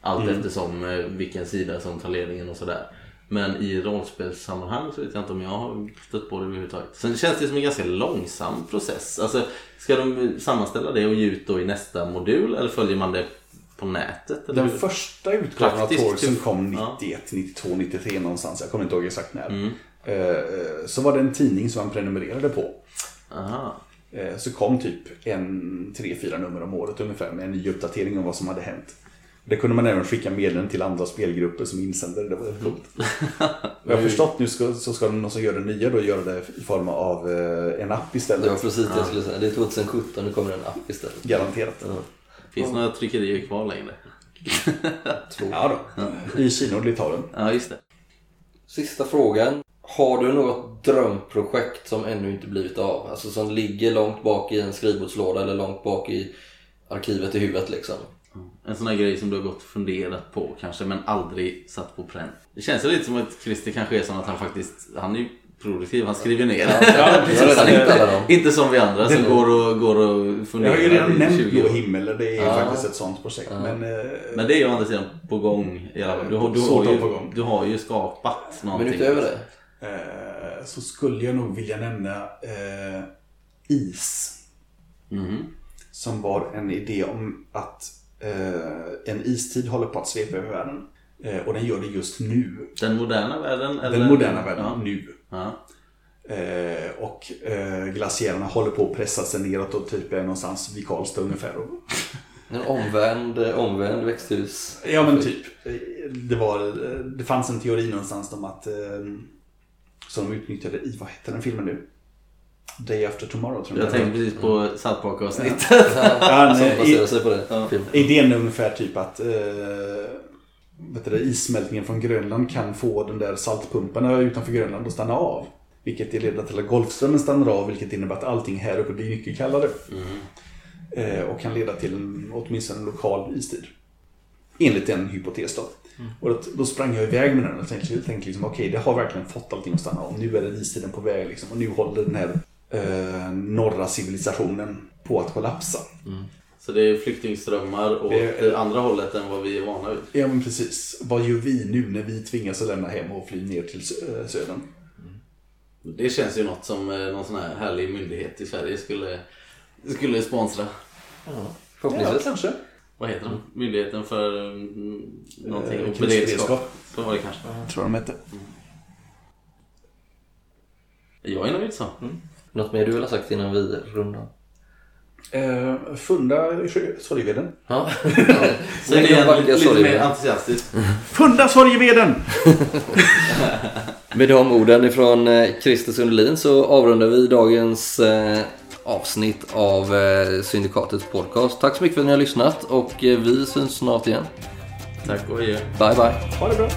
allt eftersom eh, vilken sida som tar ledningen och sådär. Men i rollspelssammanhang så vet jag inte om jag har stött på det överhuvudtaget. Sen känns det som en ganska långsam process. Alltså, ska de sammanställa det och ge ut då i nästa modul eller följer man det på nätet? Eller Den första utgåvan av Torsen typ. kom Ja. 91, 92, 93 någonstans. Jag kommer inte ihåg exakt när. Mm. Eh, Så var det en tidning som man prenumererade på. Aha. Eh, Så kom typ en, tre, fyra nummer om året ungefär med en ny uppdatering om vad som hade hänt. Det kunde man även skicka meddelanden till andra spelgrupper som insändare. Det var rätt coolt. Jag har förstått nu ska, så ska de som gör det nya då göra det i form av eh, en app Det istället. var precis det jag skulle säga. Det är 2017, nu kommer en app istället. Garanterat. Finns några tryckerier kvar längre? Ja då. I Kina och Litauen. Ja, just det. Sista frågan. Har du något drömprojekt som ännu inte blivit av? Alltså som ligger långt bak i en skrivbordslåda eller långt bak i arkivet i huvudet liksom? En sån här grej som du har gått och funderat på kanske men aldrig satt på pränt. Det känns ju lite som att Christer kanske är som att han faktiskt, han är ju produktiv, han skriver ner. Ja, Jag hittat alla dem. Inte som vi andra som Det- går och, går och Jag funderar har ju redan nämnt 20 Blå himmel. Det är Ja. faktiskt ett sånt projekt. Men, eh, Men det är ju å andra sidan på gång fall. Du, har- du, har, ju, på gång. du har ju skapat någonting. Men utöver det? eh, så skulle jag nog vilja nämna eh, is. Mhm. Som var en idé om att en istid håller på att svepa över världen. Eh, och den gör det just nu. Den moderna världen? Eller? Den moderna världen, Ja. nu. Ja. Eh, och eh, glaciärerna håller på att pressa sig neråt och typ är någonstans vid Karlstad ungefär. En omvänd, omvänd växthus. ja men typ. Eh, Det, var, eh, det fanns en teori någonstans om att eh, som de utnyttjade i, vad heter den filmen nu? Day After Tomorrow tror jag Jag den tänkte precis på South Park-avsnittet. Ja, sig på det. Film. idén är ungefär typ att eh, vet du, issmältningen från Grönland kan få den där saltpumparna utanför Grönland att stanna av. Vilket leder till att Golfströmmen stannar av vilket innebär att allting här uppe blir mycket kallare. Eh, och kan leda till en, åtminstone en lokal istid. Enligt en hypotes då. Och då, då sprang jag iväg med den och tänkte, tänkte liksom, okej det har verkligen fått allting att stanna av. Nu är det istiden på väg liksom. Och nu håller den här eh, norra civilisationen på att kollapsa. Så det är flyktingströmmar åt Det det andra hållet än vad vi är vana vid. Ja men precis. Vad gör vi nu när vi tvingas att lämna hem och fly ner till eh, södern? Det känns ju något som eh, någon sån här härlig myndighet i Sverige skulle, skulle sponsra. Ja, Förhoppningsvis. kanske. Vad heter den? Myndigheten för mm, någonting? Eh, och beredskap. krisberedskap. Så var det kanske. Tror jag de hette. Jag är nöjd så. Något mer du vill ha sagt innan vi rundar? Eh, funda i sorgeveden. Ja. Säg det igen lite, lite mer entusiastiskt. Funda sorgeveden! Med de orden ifrån eh, Christer Sundelin så avrundar vi dagens eh, avsnitt av eh, Syndikatets podcast. Tack så mycket för att ni har lyssnat och eh, vi syns snart igen. Tack och adjö. Bye bye. Ha det bra.